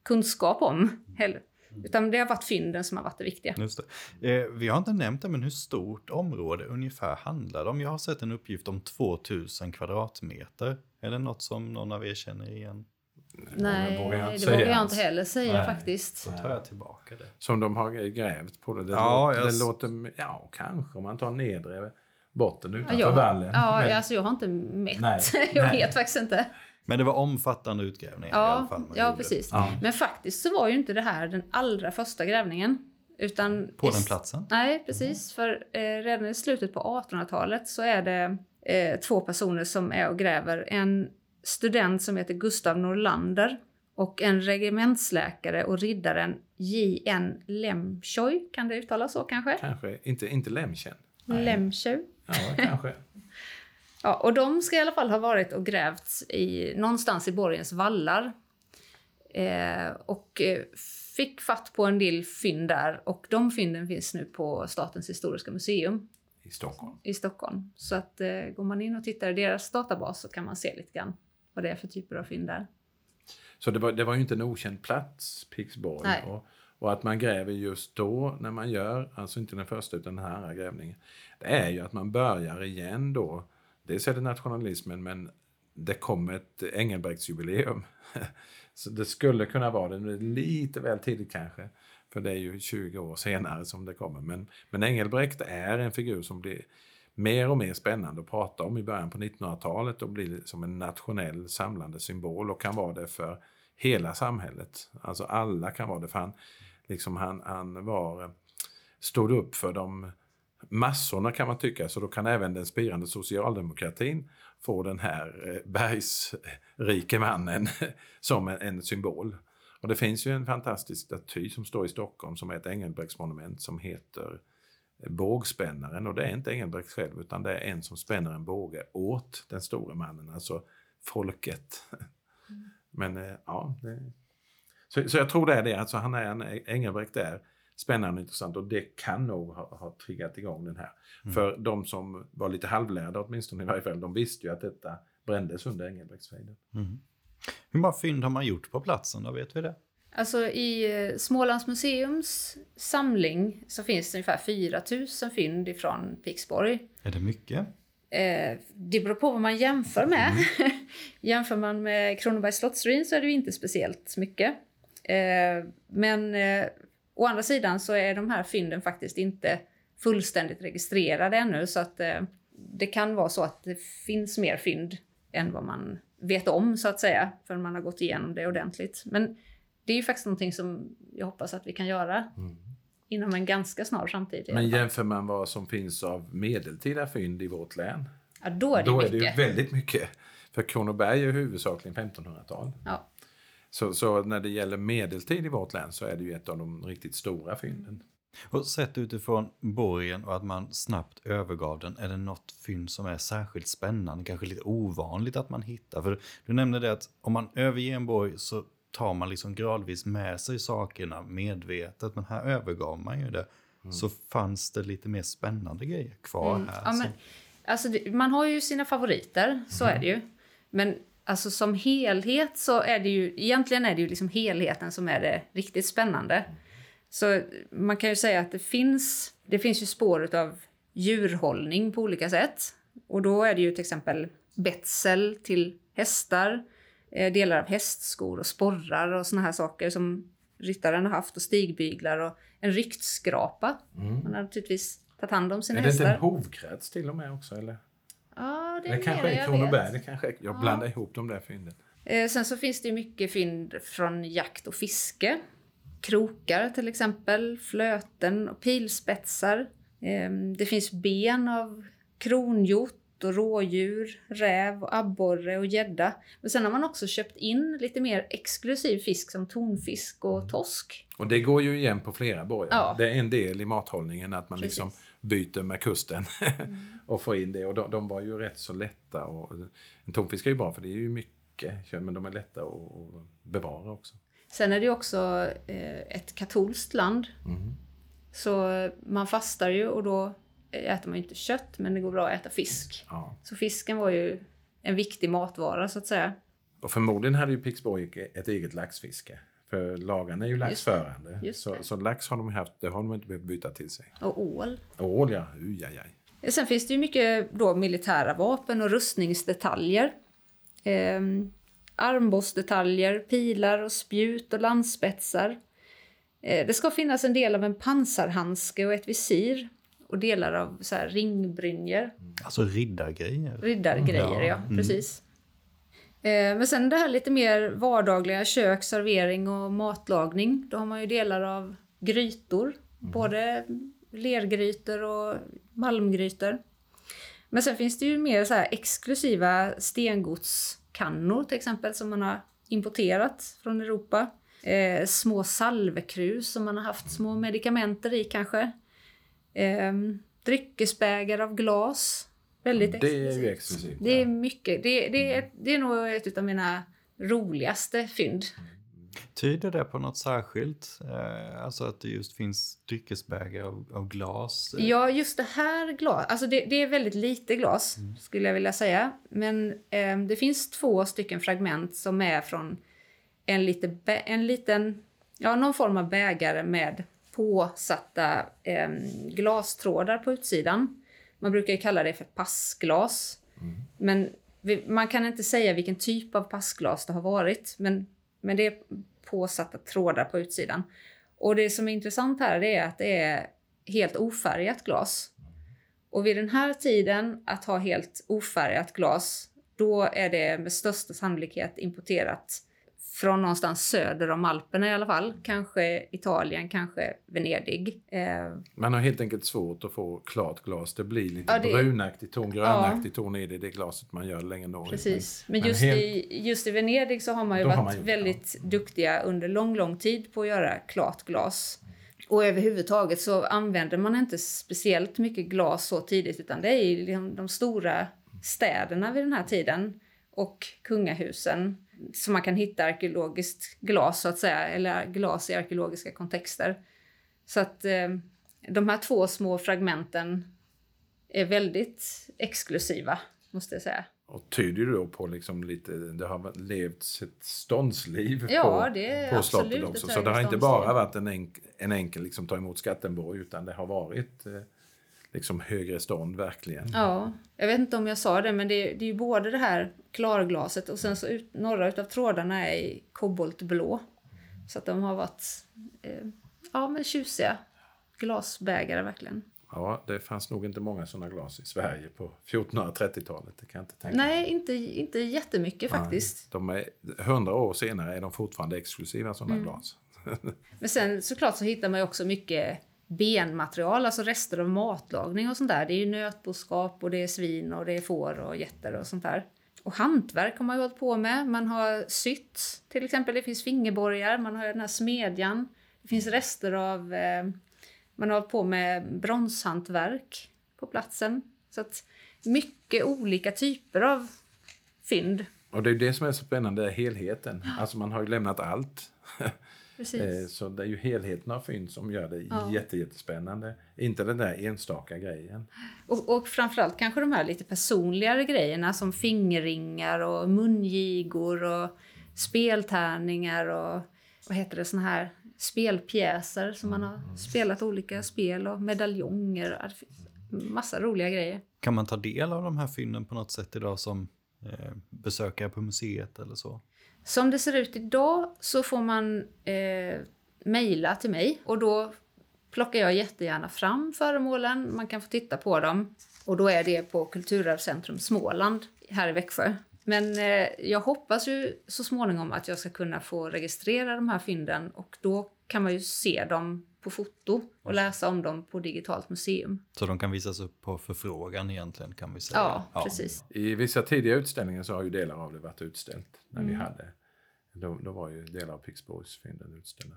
kunskap om heller. Utan det har varit fynden som har varit det viktiga. Just det. Eh, vi har inte nämnt det, men hur stort område ungefär handlar det om? Jag har sett en uppgift om 2000 kvadratmeter. Är det något som någon av er känner igen? Nej, det vågar jag, det vågar jag inte heller säga Nej, faktiskt. Så tar jag tillbaka det. Som de har grävt på det. Det, ja, låter, jag... det låter, ja kanske om man tar nedre botten utanför ja, vallen. Ja, men... alltså jag har inte mätt. Nej, jag nej. vet faktiskt inte. Men det var omfattande utgrävningar ja, i alla fall. Ja, precis. Ja. Men faktiskt så var ju inte det här den allra första grävningen. Utan på den platsen? Nej, precis. För eh, redan i slutet på 1800-talet så är det eh, två personer som är och gräver. En student som heter Gustav Norlander och en regementsläkare och riddaren J.N. Lemchoy. Kan det uttalas så kanske? Kanske. Inte, inte Lemchen. Lemchoy. Ja, kanske. Ja, och de ska i alla fall ha varit och grävt i, någonstans i borgens vallar. Eh, och eh, fick fatt på en del fynd där. Och de fynden finns nu på Statens historiska museum. I Stockholm? I Stockholm. Så att eh, går man in och tittar i deras databas så kan man se lite grann vad det är för typer av fynd där. Så det var, det var ju inte en okänd plats, Pixborg. Och, och, att man gräver just då när man gör, alltså inte den första utan den här grävningen, det är ju att man börjar igen då dels är det nationalismen men det kommer ett Engelbrektsjubileum. Så det skulle kunna vara det, lite väl tidigt kanske. För det är ju 20 år senare som det kommer. Men, men Engelbrekt är en figur som blir mer och mer spännande att prata om i början på 1900-talet och blir som en nationell samlande symbol och kan vara det för hela samhället. Alltså alla kan vara det för han, liksom han, han var, eh, stod upp för de massorna kan man tycka, så då kan även den spirande socialdemokratin få den här eh, bergsrike mannen som en, en, symbol. Och det finns ju en fantastisk staty som står i Stockholm som är ett Engelbrektsmonument som heter eh, Bågspännaren och det är inte Engelbrekt själv utan det är en som spänner en båge åt den store mannen, alltså folket. Mm. Men ja, det så, så jag tror det är det, alltså han är en Engelbrekt där spännande och intressant och det kan nog ha, ha triggat igång den här. Mm. För de som var lite halvlärda åtminstone i varje fall, de visste ju att detta brändes under Engelbrektsfejden. Mm. Hur många fynd har man gjort på platsen då, vet vi det? Alltså i eh, Smålands museums samling så finns det ungefär 4 000 fynd ifrån Pixborg. Är det mycket? Eh, det beror på vad man jämför med. Mm. jämför man med Kronobergs slottsruin så är det ju inte speciellt mycket. Eh, men eh, Å andra sidan så är de här fynden faktiskt inte fullständigt registrerade ännu så att eh, det kan vara så att det finns mer fynd än vad man vet om så att säga, förrän man har gått igenom det ordentligt. Men det är ju faktiskt någonting som jag hoppas att vi kan göra mm. inom en ganska snar framtid. Men jämför man vad som finns av medeltida fynd i vårt län, ja, då är det, då mycket. är det ju väldigt mycket. För Kronoberg är huvudsakligen 1500-tal. Ja. Så, så, när det gäller medeltid i vårt län så är det ju ett av de riktigt stora fynden. Och sett utifrån borgen och att man snabbt övergav den, är det något fynd som är särskilt spännande, kanske lite ovanligt att man hittar? För du nämnde det att om man överger en borg så tar man liksom gradvis med sig sakerna medvetet, men här övergav man ju det. Mm. Så fanns det lite mer spännande grejer kvar mm. här. Ja, men, alltså, man har ju sina favoriter, så mm. är det ju. Men alltså, som helhet så är det ju, egentligen är det ju liksom helheten som är det riktigt spännande. Så man kan ju säga att det finns, det finns ju spår av djurhållning på olika sätt. Och då är det ju till exempel betsel till hästar, eh, delar av hästskor och sporrar och såna här saker som ryttaren har haft och stigbyglar och en ryktskrapa. Mm. Man har naturligtvis tagit hand om sina hästar. Är det inte en hovkrets till och med också eller? Ja, det det kanske är Kronoberg. Det kanske är, jag ja. blandar ihop de där fynden. Eh, sen så finns det mycket fynd från jakt och fiske krokar till exempel, flöten och pilspetsar. Ehm, det finns ben av kronhjort och rådjur, räv, och abborre och gädda. Men sen har man också köpt in lite mer exklusiv fisk som tonfisk och torsk. Och det går ju igen på flera borgar. Ja. Det är en del i mathållningen att man liksom byter med kusten mm. Och får in det. Och de, de, var ju rätt så lätta. Och, en tonfisk är ju bra för det är ju mycket, men de är lätta att bevara också. Sen är det också eh, ett katolskt land. Mm. Så man fastar ju och då äter man ju inte kött, men det går bra att äta fisk. Ja. Så fisken var ju en viktig matvara så att säga. Och förmodligen hade ju Pixborg ett eget laxfiske. För lagarna är ju laxförande. Just så, så, lax har de haft, det har de inte behövt byta till sig. Och ål. Ål ja, ujajaj. Sen finns det ju mycket då militära vapen och rustningsdetaljer. Ehm, armborstdetaljer, pilar och spjut och landspetsar. Eh, det ska finnas en del av en pansarhandske och ett visir och delar av så här ringbrynjor. Alltså riddargrejer? Riddargrejer, ja. ja mm. precis. Eh, men sen det här lite mer vardagliga, kök, servering och matlagning. Då har man ju delar av grytor, mm. både lergrytor och malmgrytor. Men sen finns det ju mer så exklusiva stengods kannor till exempel som man har importerat från Europa. Eh, små salvekrus som man har haft små medikamenter i kanske. Eh, dryckesbägare av glas. Väldigt exklusivt. Det är ju exklusivt. Det är mycket. Det, det, är, det är nog ett av mina roligaste fynd. Tyder det på något särskilt? Eh, alltså att det just finns dryckesbägare av, av, glas? Ja, just det här glas. Alltså det, det är väldigt lite glas, mm. skulle jag vilja säga. Men eh, det finns två stycken fragment som är från en, lite, en liten, ja, någon form av bägare med påsatta eh, glastrådar på utsidan. Man brukar kalla det för passglas. Mm. Men vi, man kan inte säga vilken typ av passglas det har varit. Men men det är påsatta trådar på utsidan. Och det som är intressant här är att det är helt ofärgat glas. Och vid den här tiden, att ha helt ofärgat glas, då är det med största sannolikhet importerat från någonstans söder om Alperna i alla fall. Kanske Italien, kanske Venedig. Eh. Man har helt enkelt svårt att få klart glas. Det blir lite ja, det... brunaktig ton, grönaktig ja. ton i det, det glaset man gör längre norrut. Precis. Men, men just, helt... i, just i Venedig så har man ju varit man väldigt ja. duktiga under lång, lång tid på att göra klart glas. Och överhuvudtaget så använder man inte speciellt mycket glas så tidigt utan det är ju liksom de stora städerna vid den här tiden och kungahusen så man kan hitta arkeologiskt glas så att säga, eller glas i arkeologiska kontexter. Så att eh, de här två små fragmenten är väldigt exklusiva, måste jag säga. Och tyder ju då på liksom lite, det har levts ett ståndsliv ja, på, på slottet också. Så det har inte bara varit en, enk, en enkel liksom, ta emot Skattenborg utan det har varit eh, liksom högre stånd verkligen. Ja, jag vet inte om jag sa det men det är, det är ju både det här klarglaset och sen så ut, några utav trådarna är i koboltblå. Så att de har varit eh, ja, men tjusiga glasbägare verkligen. Ja, det fanns nog inte många sådana glas i Sverige på 1430-talet. Det kan jag inte tänka Nej, inte, inte jättemycket Nej, faktiskt. De är, hundra år senare är de fortfarande exklusiva sådana mm. glas. Men sen såklart så hittar man ju också mycket benmaterial, alltså rester av matlagning och sånt där. Det är ju nötboskap och det är svin och det är får och getter och sånt där. Och hantverk har man ju hållit på med. Man har sytt, till exempel. Det finns fingerborgar, man har den här smedjan. Det finns rester av eh, Man har hållit på med bronshantverk på platsen. Så att mycket olika typer av fynd. Och det är det som är så spännande, helheten. Alltså man har ju lämnat allt. Precis. Eh, så det är ju helheten av fynd som gör det ja. jättespännande. Inte den där enstaka grejen. Och, och framförallt kanske de här lite personligare grejerna som fingerringar och mungigor och speltärningar och vad heter det, såna här spelpjäser som man har mm. spelat olika spel och medaljonger. Massa roliga grejer. Kan man ta del av de här fynden på något sätt idag som eh, besökare på museet eller så? Som det ser ut idag så får man eh, mejla till mig och då plockar jag jättegärna fram föremålen. Man kan få titta på dem och då är det på Kulturarvscentrum Småland här i Växjö. Men eh, jag hoppas ju så småningom att jag ska kunna få registrera de här fynden och då kan man ju se dem på foto och läsa om dem på digitalt museum. Så de kan visas upp på förfrågan egentligen kan vi säga? Ja, ja. precis. I vissa tidiga utställningar så har ju delar av det varit utställt när mm. vi hade. Då, då var ju delar av Pixborgsfynden utställda.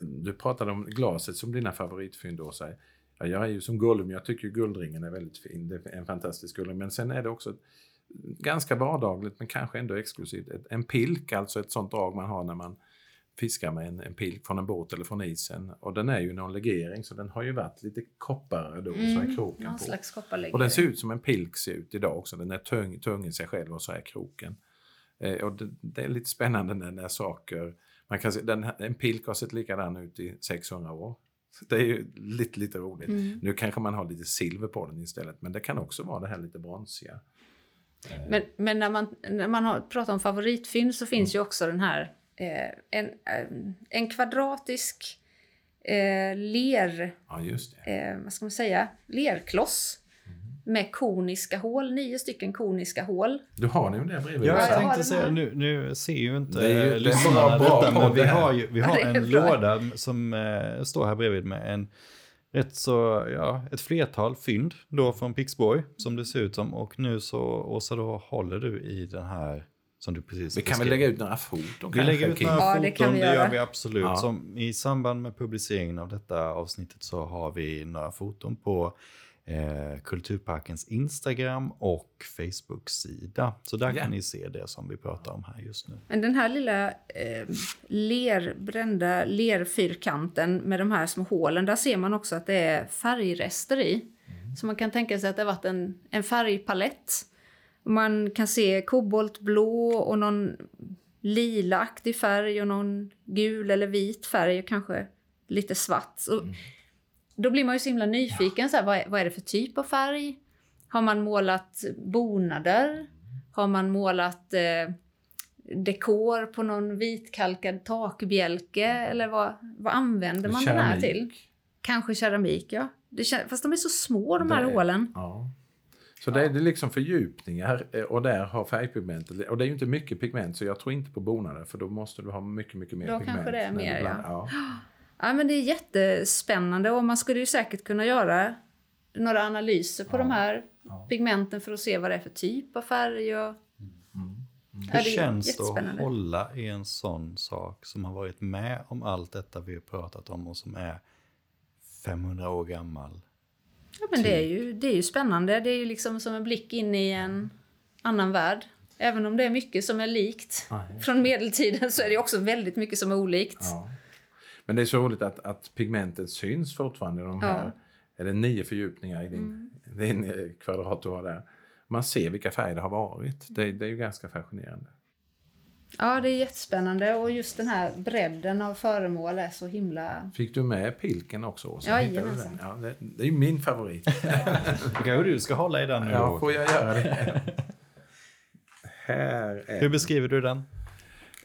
Du pratade om glaset som dina favoritfynd, Åsa. Ja, jag är ju som Gollum, jag tycker guldringen är väldigt fin. Det är en fantastisk guldring. Men sen är det också ganska vardagligt men kanske ändå exklusivt. En pilk, alltså ett sånt drag man har när man fiskar med en, en pilk från en båt eller från isen. Och den är ju någon legering så den har ju varit lite kopparare då, mm, så är kroken på. Och den ser ut som en pilk ser ut idag också. Den är tung, tung i sig själv och så är kroken. Eh, och det, det, är lite spännande när, när saker... Man kan se, den, en pilk har sett likadan ut i 600 år. Det är ju lite, lite roligt. Mm. Nu kanske man har lite silver på den istället men det kan också vara det här lite bronsiga. Men, men när man, när man har, pratar om favoritfynd så finns mm. ju också den här eh, en, eh, en kvadratisk eh, ler... Ja. Eh, vad ska man säga? Lerkloss med koniska hål, nio stycken koniska hål. Du har ni det bredvid? Ja, jag tänkte säga, nu, nu ser ju inte det lyssnarna detta, men vi har, ju, vi har en låda som äh, står här bredvid med en rätt så, ja, ett flertal fynd då från Pixborg som det ser ut som. Och nu så, Åsa, då håller du i den här som du precis Vi kan väl lägga ut några foton? Vi lägger ut några ja, foton, det, kan vi det gör vi absolut. Ja. Som I samband med publiceringen av detta avsnittet så har vi några foton på eh, Kulturparkens Instagram och Facebook-sida. Så där ja. kan ni se det som vi pratar om här just nu. Men den här lilla eh, ler, brända lerfyrkanten med de här små hålen, där ser man också att det är färgrester i. Mm. Så man kan tänka sig att det har varit en, en färgpalett. Man kan se koboltblå och någon lilaaktig färg och någon gul eller vit färg och kanske lite svart. Så mm då blir man ju så himla nyfiken. Så här, vad, är, vad är det för typ av färg? Har man målat bonader? Har man målat eh, dekor på någon vitkalkad takbjälke? Eller vad, vad använder man keramik. den här till? Kanske keramik, ja. Det, fast de är så små de här hålen. Ja. Så det är det liksom fördjupningar eh, och där har färgpigmentet, och det är ju inte mycket pigment så jag tror inte på bonader för då måste du ha mycket, mycket mer då pigment. Då kanske det är mer, ibland, ja. ja. Ja, men det är jättespännande och man skulle ju säkert kunna göra några analyser på ja. de här ja. pigmenten för att se vad det är för typ av färg. Och... Mm. Mm. Hur känns det att hålla i en sån sak som har varit med om allt detta vi har pratat om och som är 500 år gammal? Ja, men det är, ju, det är ju spännande. Det är ju liksom som en blick in i en annan värld. Även om det är mycket som är likt Nej. från medeltiden så är det också väldigt mycket som är olikt. Ja. Men det är så roligt att, att pigmentet syns fortfarande. De här, ja. Är det nio fördjupningar i din, mm. din eh, kvadrat du har där. Man ser vilka färger det har varit. Det, det är ju ganska fascinerande. Ja, det är jättespännande och just den här bredden av föremål är så himla... Fick du med pilken också? Ja, jajamensan. Ja, det, det är ju min favorit. Då kanske du ska hålla i den nu. Ja, får jag göra det. här är... Hur beskriver du den?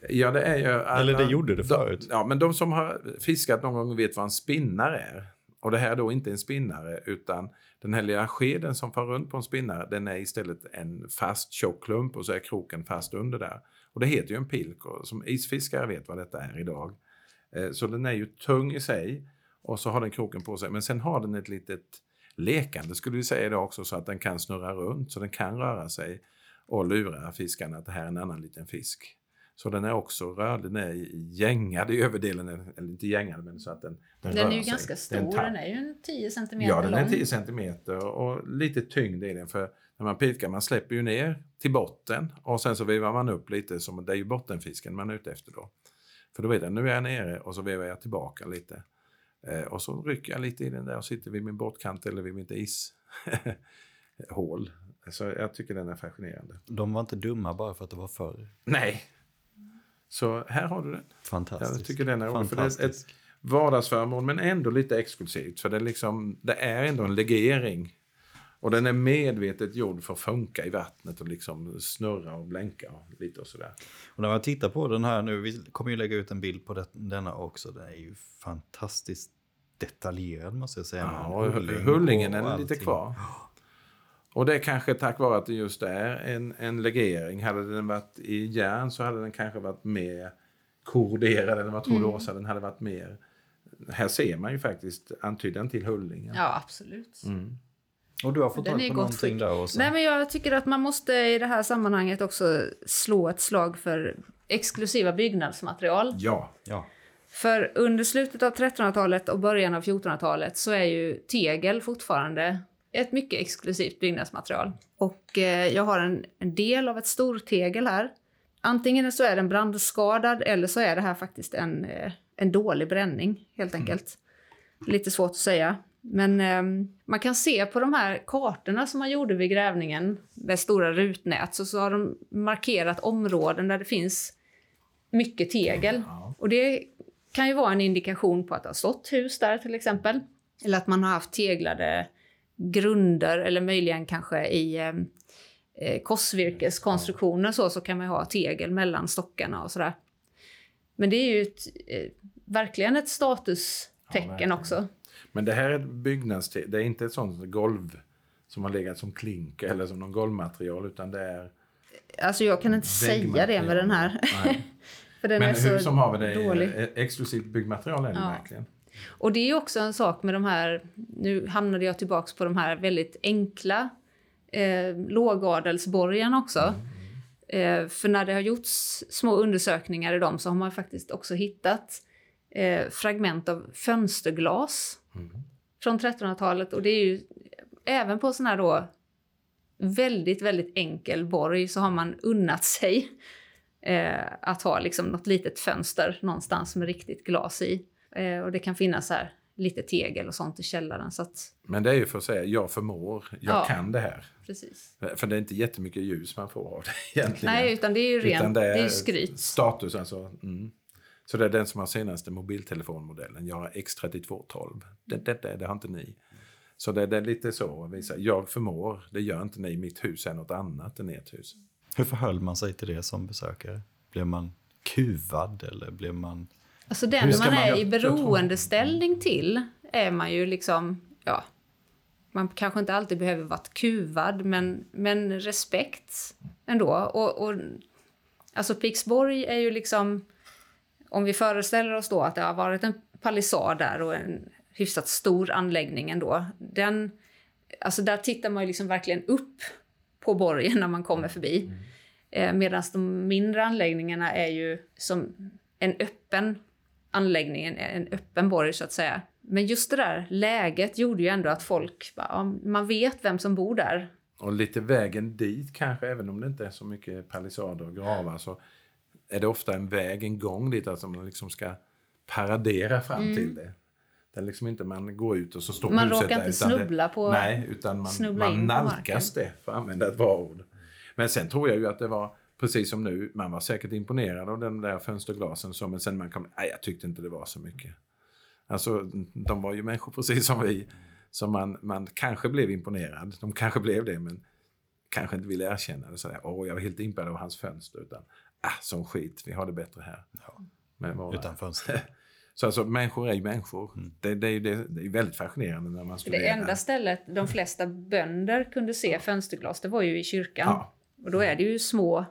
Ja, det är ju... Eller det gjorde det förut. De, ja, men de som har fiskat någon gång vet vad en spinnare är. Och det här är då inte en spinnare utan den här lilla skeden som far runt på en spinnare den är istället en fast tjock klump och så är kroken fast under där. Och det heter ju en pilk och som isfiskare vet vad detta är idag. Eh, så den är ju tung i sig och så har den kroken på sig men sen har den ett litet lekande skulle vi säga idag också så att den kan snurra runt så den kan röra sig och lura fiskarna att det här är en annan liten fisk. Så den är också rörlig, den är gängad i överdelen, eller inte gängad men så att den, den, den är ju sig. ganska stor, den, den är ju 10 cm Ja, den är 10 cm och lite tyngd i den. För när man pikar, man släpper ju ner till botten och sen så vevar man upp lite, som, det är ju bottenfisken man är ute efter då. För då vet jag, nu är jag nere och så vevar jag tillbaka lite. Eh, och så rycker jag lite i den där och sitter vid min båtkant eller vid mitt ishål. Så jag tycker den är fascinerande. De var inte dumma bara för att det var förr. Nej. Så här har du den. Fantastiskt. Jag tycker den är rolig. För det är ett vardagsföremål men ändå lite exklusivt. För det är, liksom, det är ändå en legering. Och den är medvetet gjord för att funka i vattnet och liksom snurra och blänka och lite och sådär. Och när man tittar på den här nu, vi kommer ju lägga ut en bild på det, denna också, den är ju fantastiskt detaljerad måste jag säga. Ja, och hullingen är lite kvar. Och det är kanske tack vare att det just är en, en legering. Hade den varit i järn så hade den kanske varit mer korroderad, eller vad tror du mm. Åsa? Den hade varit mer... Här ser man ju faktiskt antydan till hullingen. Ja, absolut. Mm. Och du har fått tag på någonting där också? Nej, men jag tycker att man måste i det här sammanhanget också slå ett slag för exklusiva byggnadsmaterial. Ja. ja. För under slutet av 1300-talet och början av 1400-talet så är ju tegel fortfarande ett mycket exklusivt byggnadsmaterial. Och eh, jag har en, en del av ett stortegel här. Antingen så är den brandskadad eller så är det här faktiskt en, eh, en dålig bränning helt mm. enkelt. Mm. Lite svårt att säga. Men eh, man kan se på de här kartorna som man gjorde vid grävningen med stora rutnät så, så har de markerat områden där det finns mycket tegel. Och det kan ju vara en indikation på att det har stått hus där till exempel. Eller att man har haft teglade grunder eller möjligen kanske i ehm, eh, korsvirkeskonstruktioner så, så kan man ha tegel mellan stockarna och sådär. Men det är ju ett, eh, verkligen ett statustecken ja, också. Men det här är byggnadstegel, det är inte ett sånt golv som har legat som klink eller som någon golvmaterial utan det är Alltså jag kan inte säga det med den här. För den Men är hur som har vi det dålig. exklusivt byggmaterial är det ja. verkligen. Och det är också en sak med de här, nu hamnade jag tillbaks på de här väldigt enkla eh, lågadelsborgarna också. Eh, för när det har gjorts små undersökningar i dem så har man faktiskt också hittat eh, fragment av fönsterglas mm. från 1300-talet. Och det är ju även på sån här då väldigt, väldigt enkel borg så har man unnat sig eh, att ha liksom något litet fönster någonstans med riktigt glas i. Eh, och det kan finnas här lite tegel och sånt i källaren. Så att... Men det är ju för att säga, jag förmår, jag ja, kan det här. Precis. För det är inte jättemycket ljus man får av det egentligen. Nej, utan det är ju rent, det är, det är skryt. Status alltså. Mm. Så det är den som har senaste mobiltelefonmodellen. Jag har X3212. Det, det, det, det har inte ni. Så det, det är lite så att visa, jag förmår, det gör inte ni. Mitt hus är något annat än ert hus. Hur förhöll man sig till det som besökare? Blev man kuvad eller blev man Alltså den man, man är i beroendeställning till är man ju liksom, ja, man kanske inte alltid behöver vara kuvad, men, men respekt ändå. Och, och, alltså Pixborg är ju liksom, om vi föreställer oss då att det har varit en palissad där och en hyfsat stor anläggning ändå. Den, alltså där tittar man ju liksom verkligen upp på borgen när man kommer förbi. Mm. Eh, Medan de mindre anläggningarna är ju som en öppen anläggningen en öppen borg så att säga. Men just det där läget gjorde ju ändå att folk, man vet vem som bor där. Och lite vägen dit kanske, även om det inte är så mycket palissader och gravar, så är det ofta en väg, en gång dit, alltså man liksom ska paradera fram mm. till det. Det är liksom inte man går ut och så står man huset där. Man råkar inte snubbla det, på Nej, utan man, man nalkas det, för att använda ett bra ord. Men sen tror jag ju att det var precis som nu, man var säkert imponerad av den där fönsterglasen, så, men sen man kom, nej jag tyckte inte det var så mycket. Alltså, de var ju människor precis som vi, så man, man kanske blev imponerad, de kanske blev det, men kanske inte ville erkänna det sådär, åh jag var helt impad av hans fönster, utan, ah, som skit, vi har det bättre här. Ja. Våra... Utan fönster. Så alltså, människor är ju människor. Mm. Det, det, det, det, är väldigt fascinerande när man Det enda stället de flesta bönder kunde se fönsterglas, det var ju i kyrkan. Ja. Och då är det ju små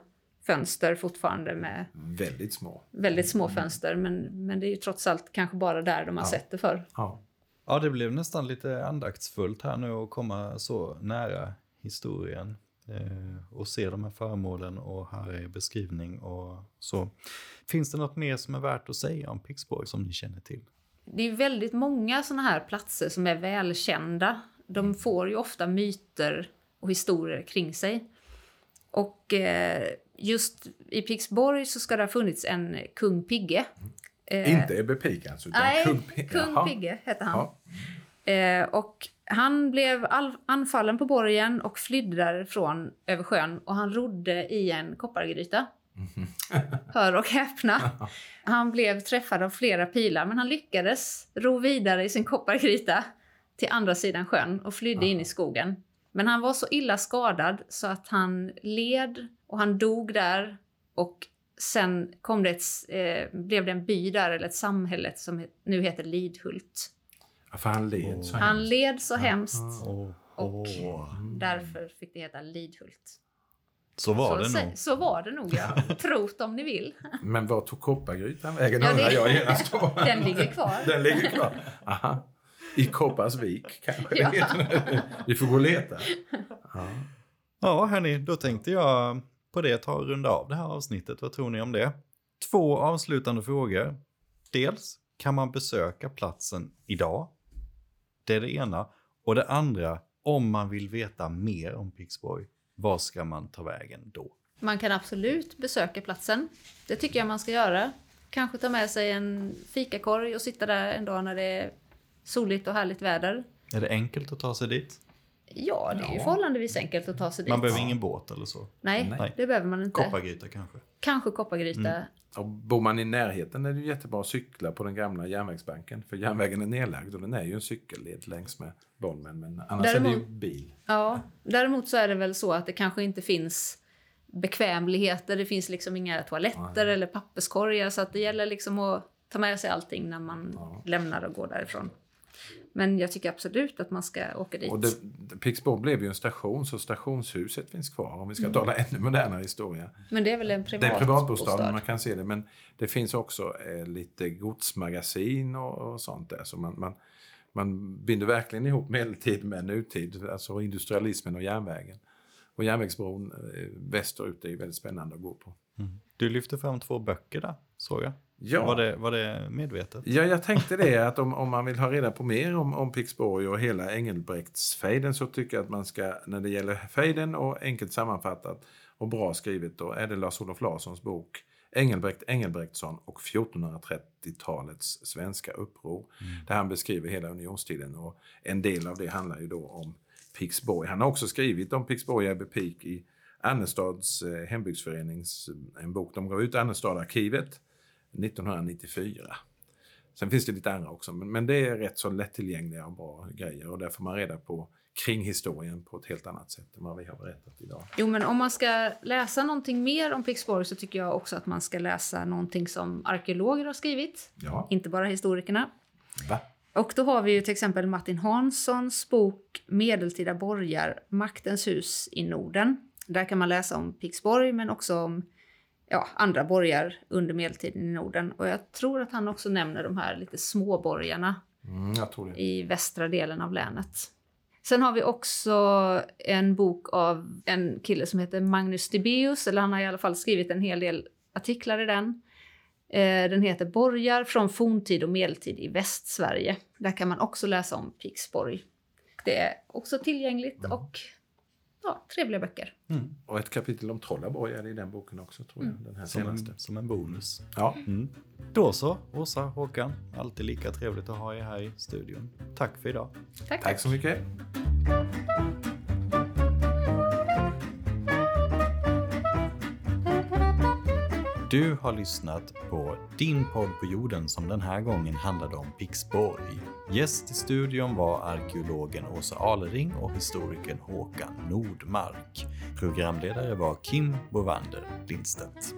fönster fortfarande med väldigt små, väldigt små fönster. Men, men det är ju trots allt kanske bara där de har ja. sett det för. Ja. ja, det blev nästan lite andaktsfullt här nu att komma så nära historien. eh, och se de här föremålen och här är beskrivning och så. Finns det något mer som är värt att säga om Pixborg som ni känner till? Det är väldigt många sådana här platser som är välkända. De får ju ofta myter och historier kring sig. Och eh, just i Pixborg så ska det ha funnits en kung Pigge. Eh, Inte Ebbe Pig alltså, utan nej, kung, Pigge. kung Pigge hette han. Eh, och han blev anfallen på borgen och flydde därifrån över sjön och han rodde i en koppargryta. Mm. Hör och häpna. Han blev träffad av flera pilar men han lyckades ro vidare i sin koppargryta till andra sidan sjön och flydde in i skogen. Men han var så illa skadad så att han led och han dog där. Och sen kom det ett, eh, blev det en by där, eller ett samhälle som nu heter Lidhult. Ja, för han led så oh. Han led så hemskt. Oh. Och därför fick det heta Lidhult. Så var så, det nog. Så var det nog, ja. Trot om ni vill. Men var tog koppargrytan vägen ja, undrar jag genast Den ligger kvar. Den ligger kvar. Aha. I Kopparsvik kanske? Ja. Vi får gå och leta. Ja. ja, hörni, då tänkte jag på det ta och runda av det här avsnittet. Vad tror ni om det? Två avslutande frågor. Dels, kan man besöka platsen idag? Det är det ena. Och det andra, om man vill veta mer om Pixborg, var ska man ta vägen då? Man kan absolut besöka platsen. Det tycker jag man ska göra. Kanske ta med sig en fikakorg och sitta där en dag när det är soligt och härligt väder. Är det enkelt att ta sig dit? Ja, det är ju förhållandevis enkelt att ta sig dit. Man behöver ingen båt eller så? Nej, Nej. det behöver man inte. Koppargryta kanske? Kanske koppargryta. Mm. Och bor man i närheten är det jättebra att cykla på den gamla järnvägsbanken. För järnvägen är nedlagd och den är ju en cykelled längs med Bolmen. Men annars däremot, är det ju bil. Ja, däremot så är det väl så att det kanske inte finns bekvämligheter. Det finns liksom inga toaletter Nej. eller papperskorgar. Så att det gäller liksom att ta med sig allting när man ja. lämnar och går därifrån. Men jag tycker absolut att man ska åka dit. Och det, Pixbo blev ju en station, så stationshuset finns kvar om vi ska mm. tala ännu modernare historia. Men det är väl en privat Det är privatbostad, man kan se det. Men det finns också eh, lite godsmagasin och, och sånt där. Så man, man, man binder verkligen ihop medeltid med nutid, alltså industrialismen och järnvägen. Och järnvägsbron eh, västerut är ju väldigt spännande att gå på. Mm. Du lyfter fram två böcker där, såg jag. Ja. Var, det, var det medvetet? Ja, jag tänkte det att om, om man vill ha reda på mer om, om Pixborg och hela Engelbrektsfejden så tycker jag att man ska, när det gäller fejden och enkelt sammanfattat och bra skrivet, då är det Lars-Olof Larssons bok Engelbrekt Engelbrektsson och 1430-talets svenska uppror. Mm. Där han beskriver hela unionstiden och en del av det handlar ju då om Pixborg. Han har också skrivit om Pixborg Ebbe Pik i Annestads eh, hembygdsförenings en bok. De gav ut Annestad-arkivet 1994. Sen finns det lite andra också, men, men det är rätt så lättillgängliga och bra grejer och där får man reda på kring historien på ett helt annat sätt än vad vi har berättat idag. Jo, men om man ska läsa någonting mer om Pixborg så tycker jag också att man ska läsa någonting som arkeologer har skrivit, ja. inte bara historikerna. Va? Och då har vi ju till exempel Martin Hanssons bok Medeltida borgar, Maktens hus i Norden. Där kan man läsa om Pixborg men också om ja, andra borgar under medeltiden i Norden. Och jag tror att han också nämner de här lite små borgarna mm, i västra delen av länet. Sen har vi också en bok av en kille som heter Magnus Tibeus, eller han har i alla fall skrivit en hel del artiklar i den. Eh, den heter Borgar från forntid och medeltid i Västsverige. Där kan man också läsa om Pixborg. Det är också tillgängligt mm. och ja, trevliga böcker. Mm. Och ett kapitel om Trollaborg är det i den boken också, tror jag. Mm. Den här som, en, som en bonus. Ja. Mm. Då så, Åsa, Håkan. Alltid lika trevligt att ha er här i studion. Tack för idag. Tack, tack så mycket. Du har lyssnat på din podd på jorden som den här gången handlade om Pixborg. Gäst i studion var arkeologen Åsa Alering och historikern Håkan Nordmark. Programledare var Kim Bovander Lindstedt.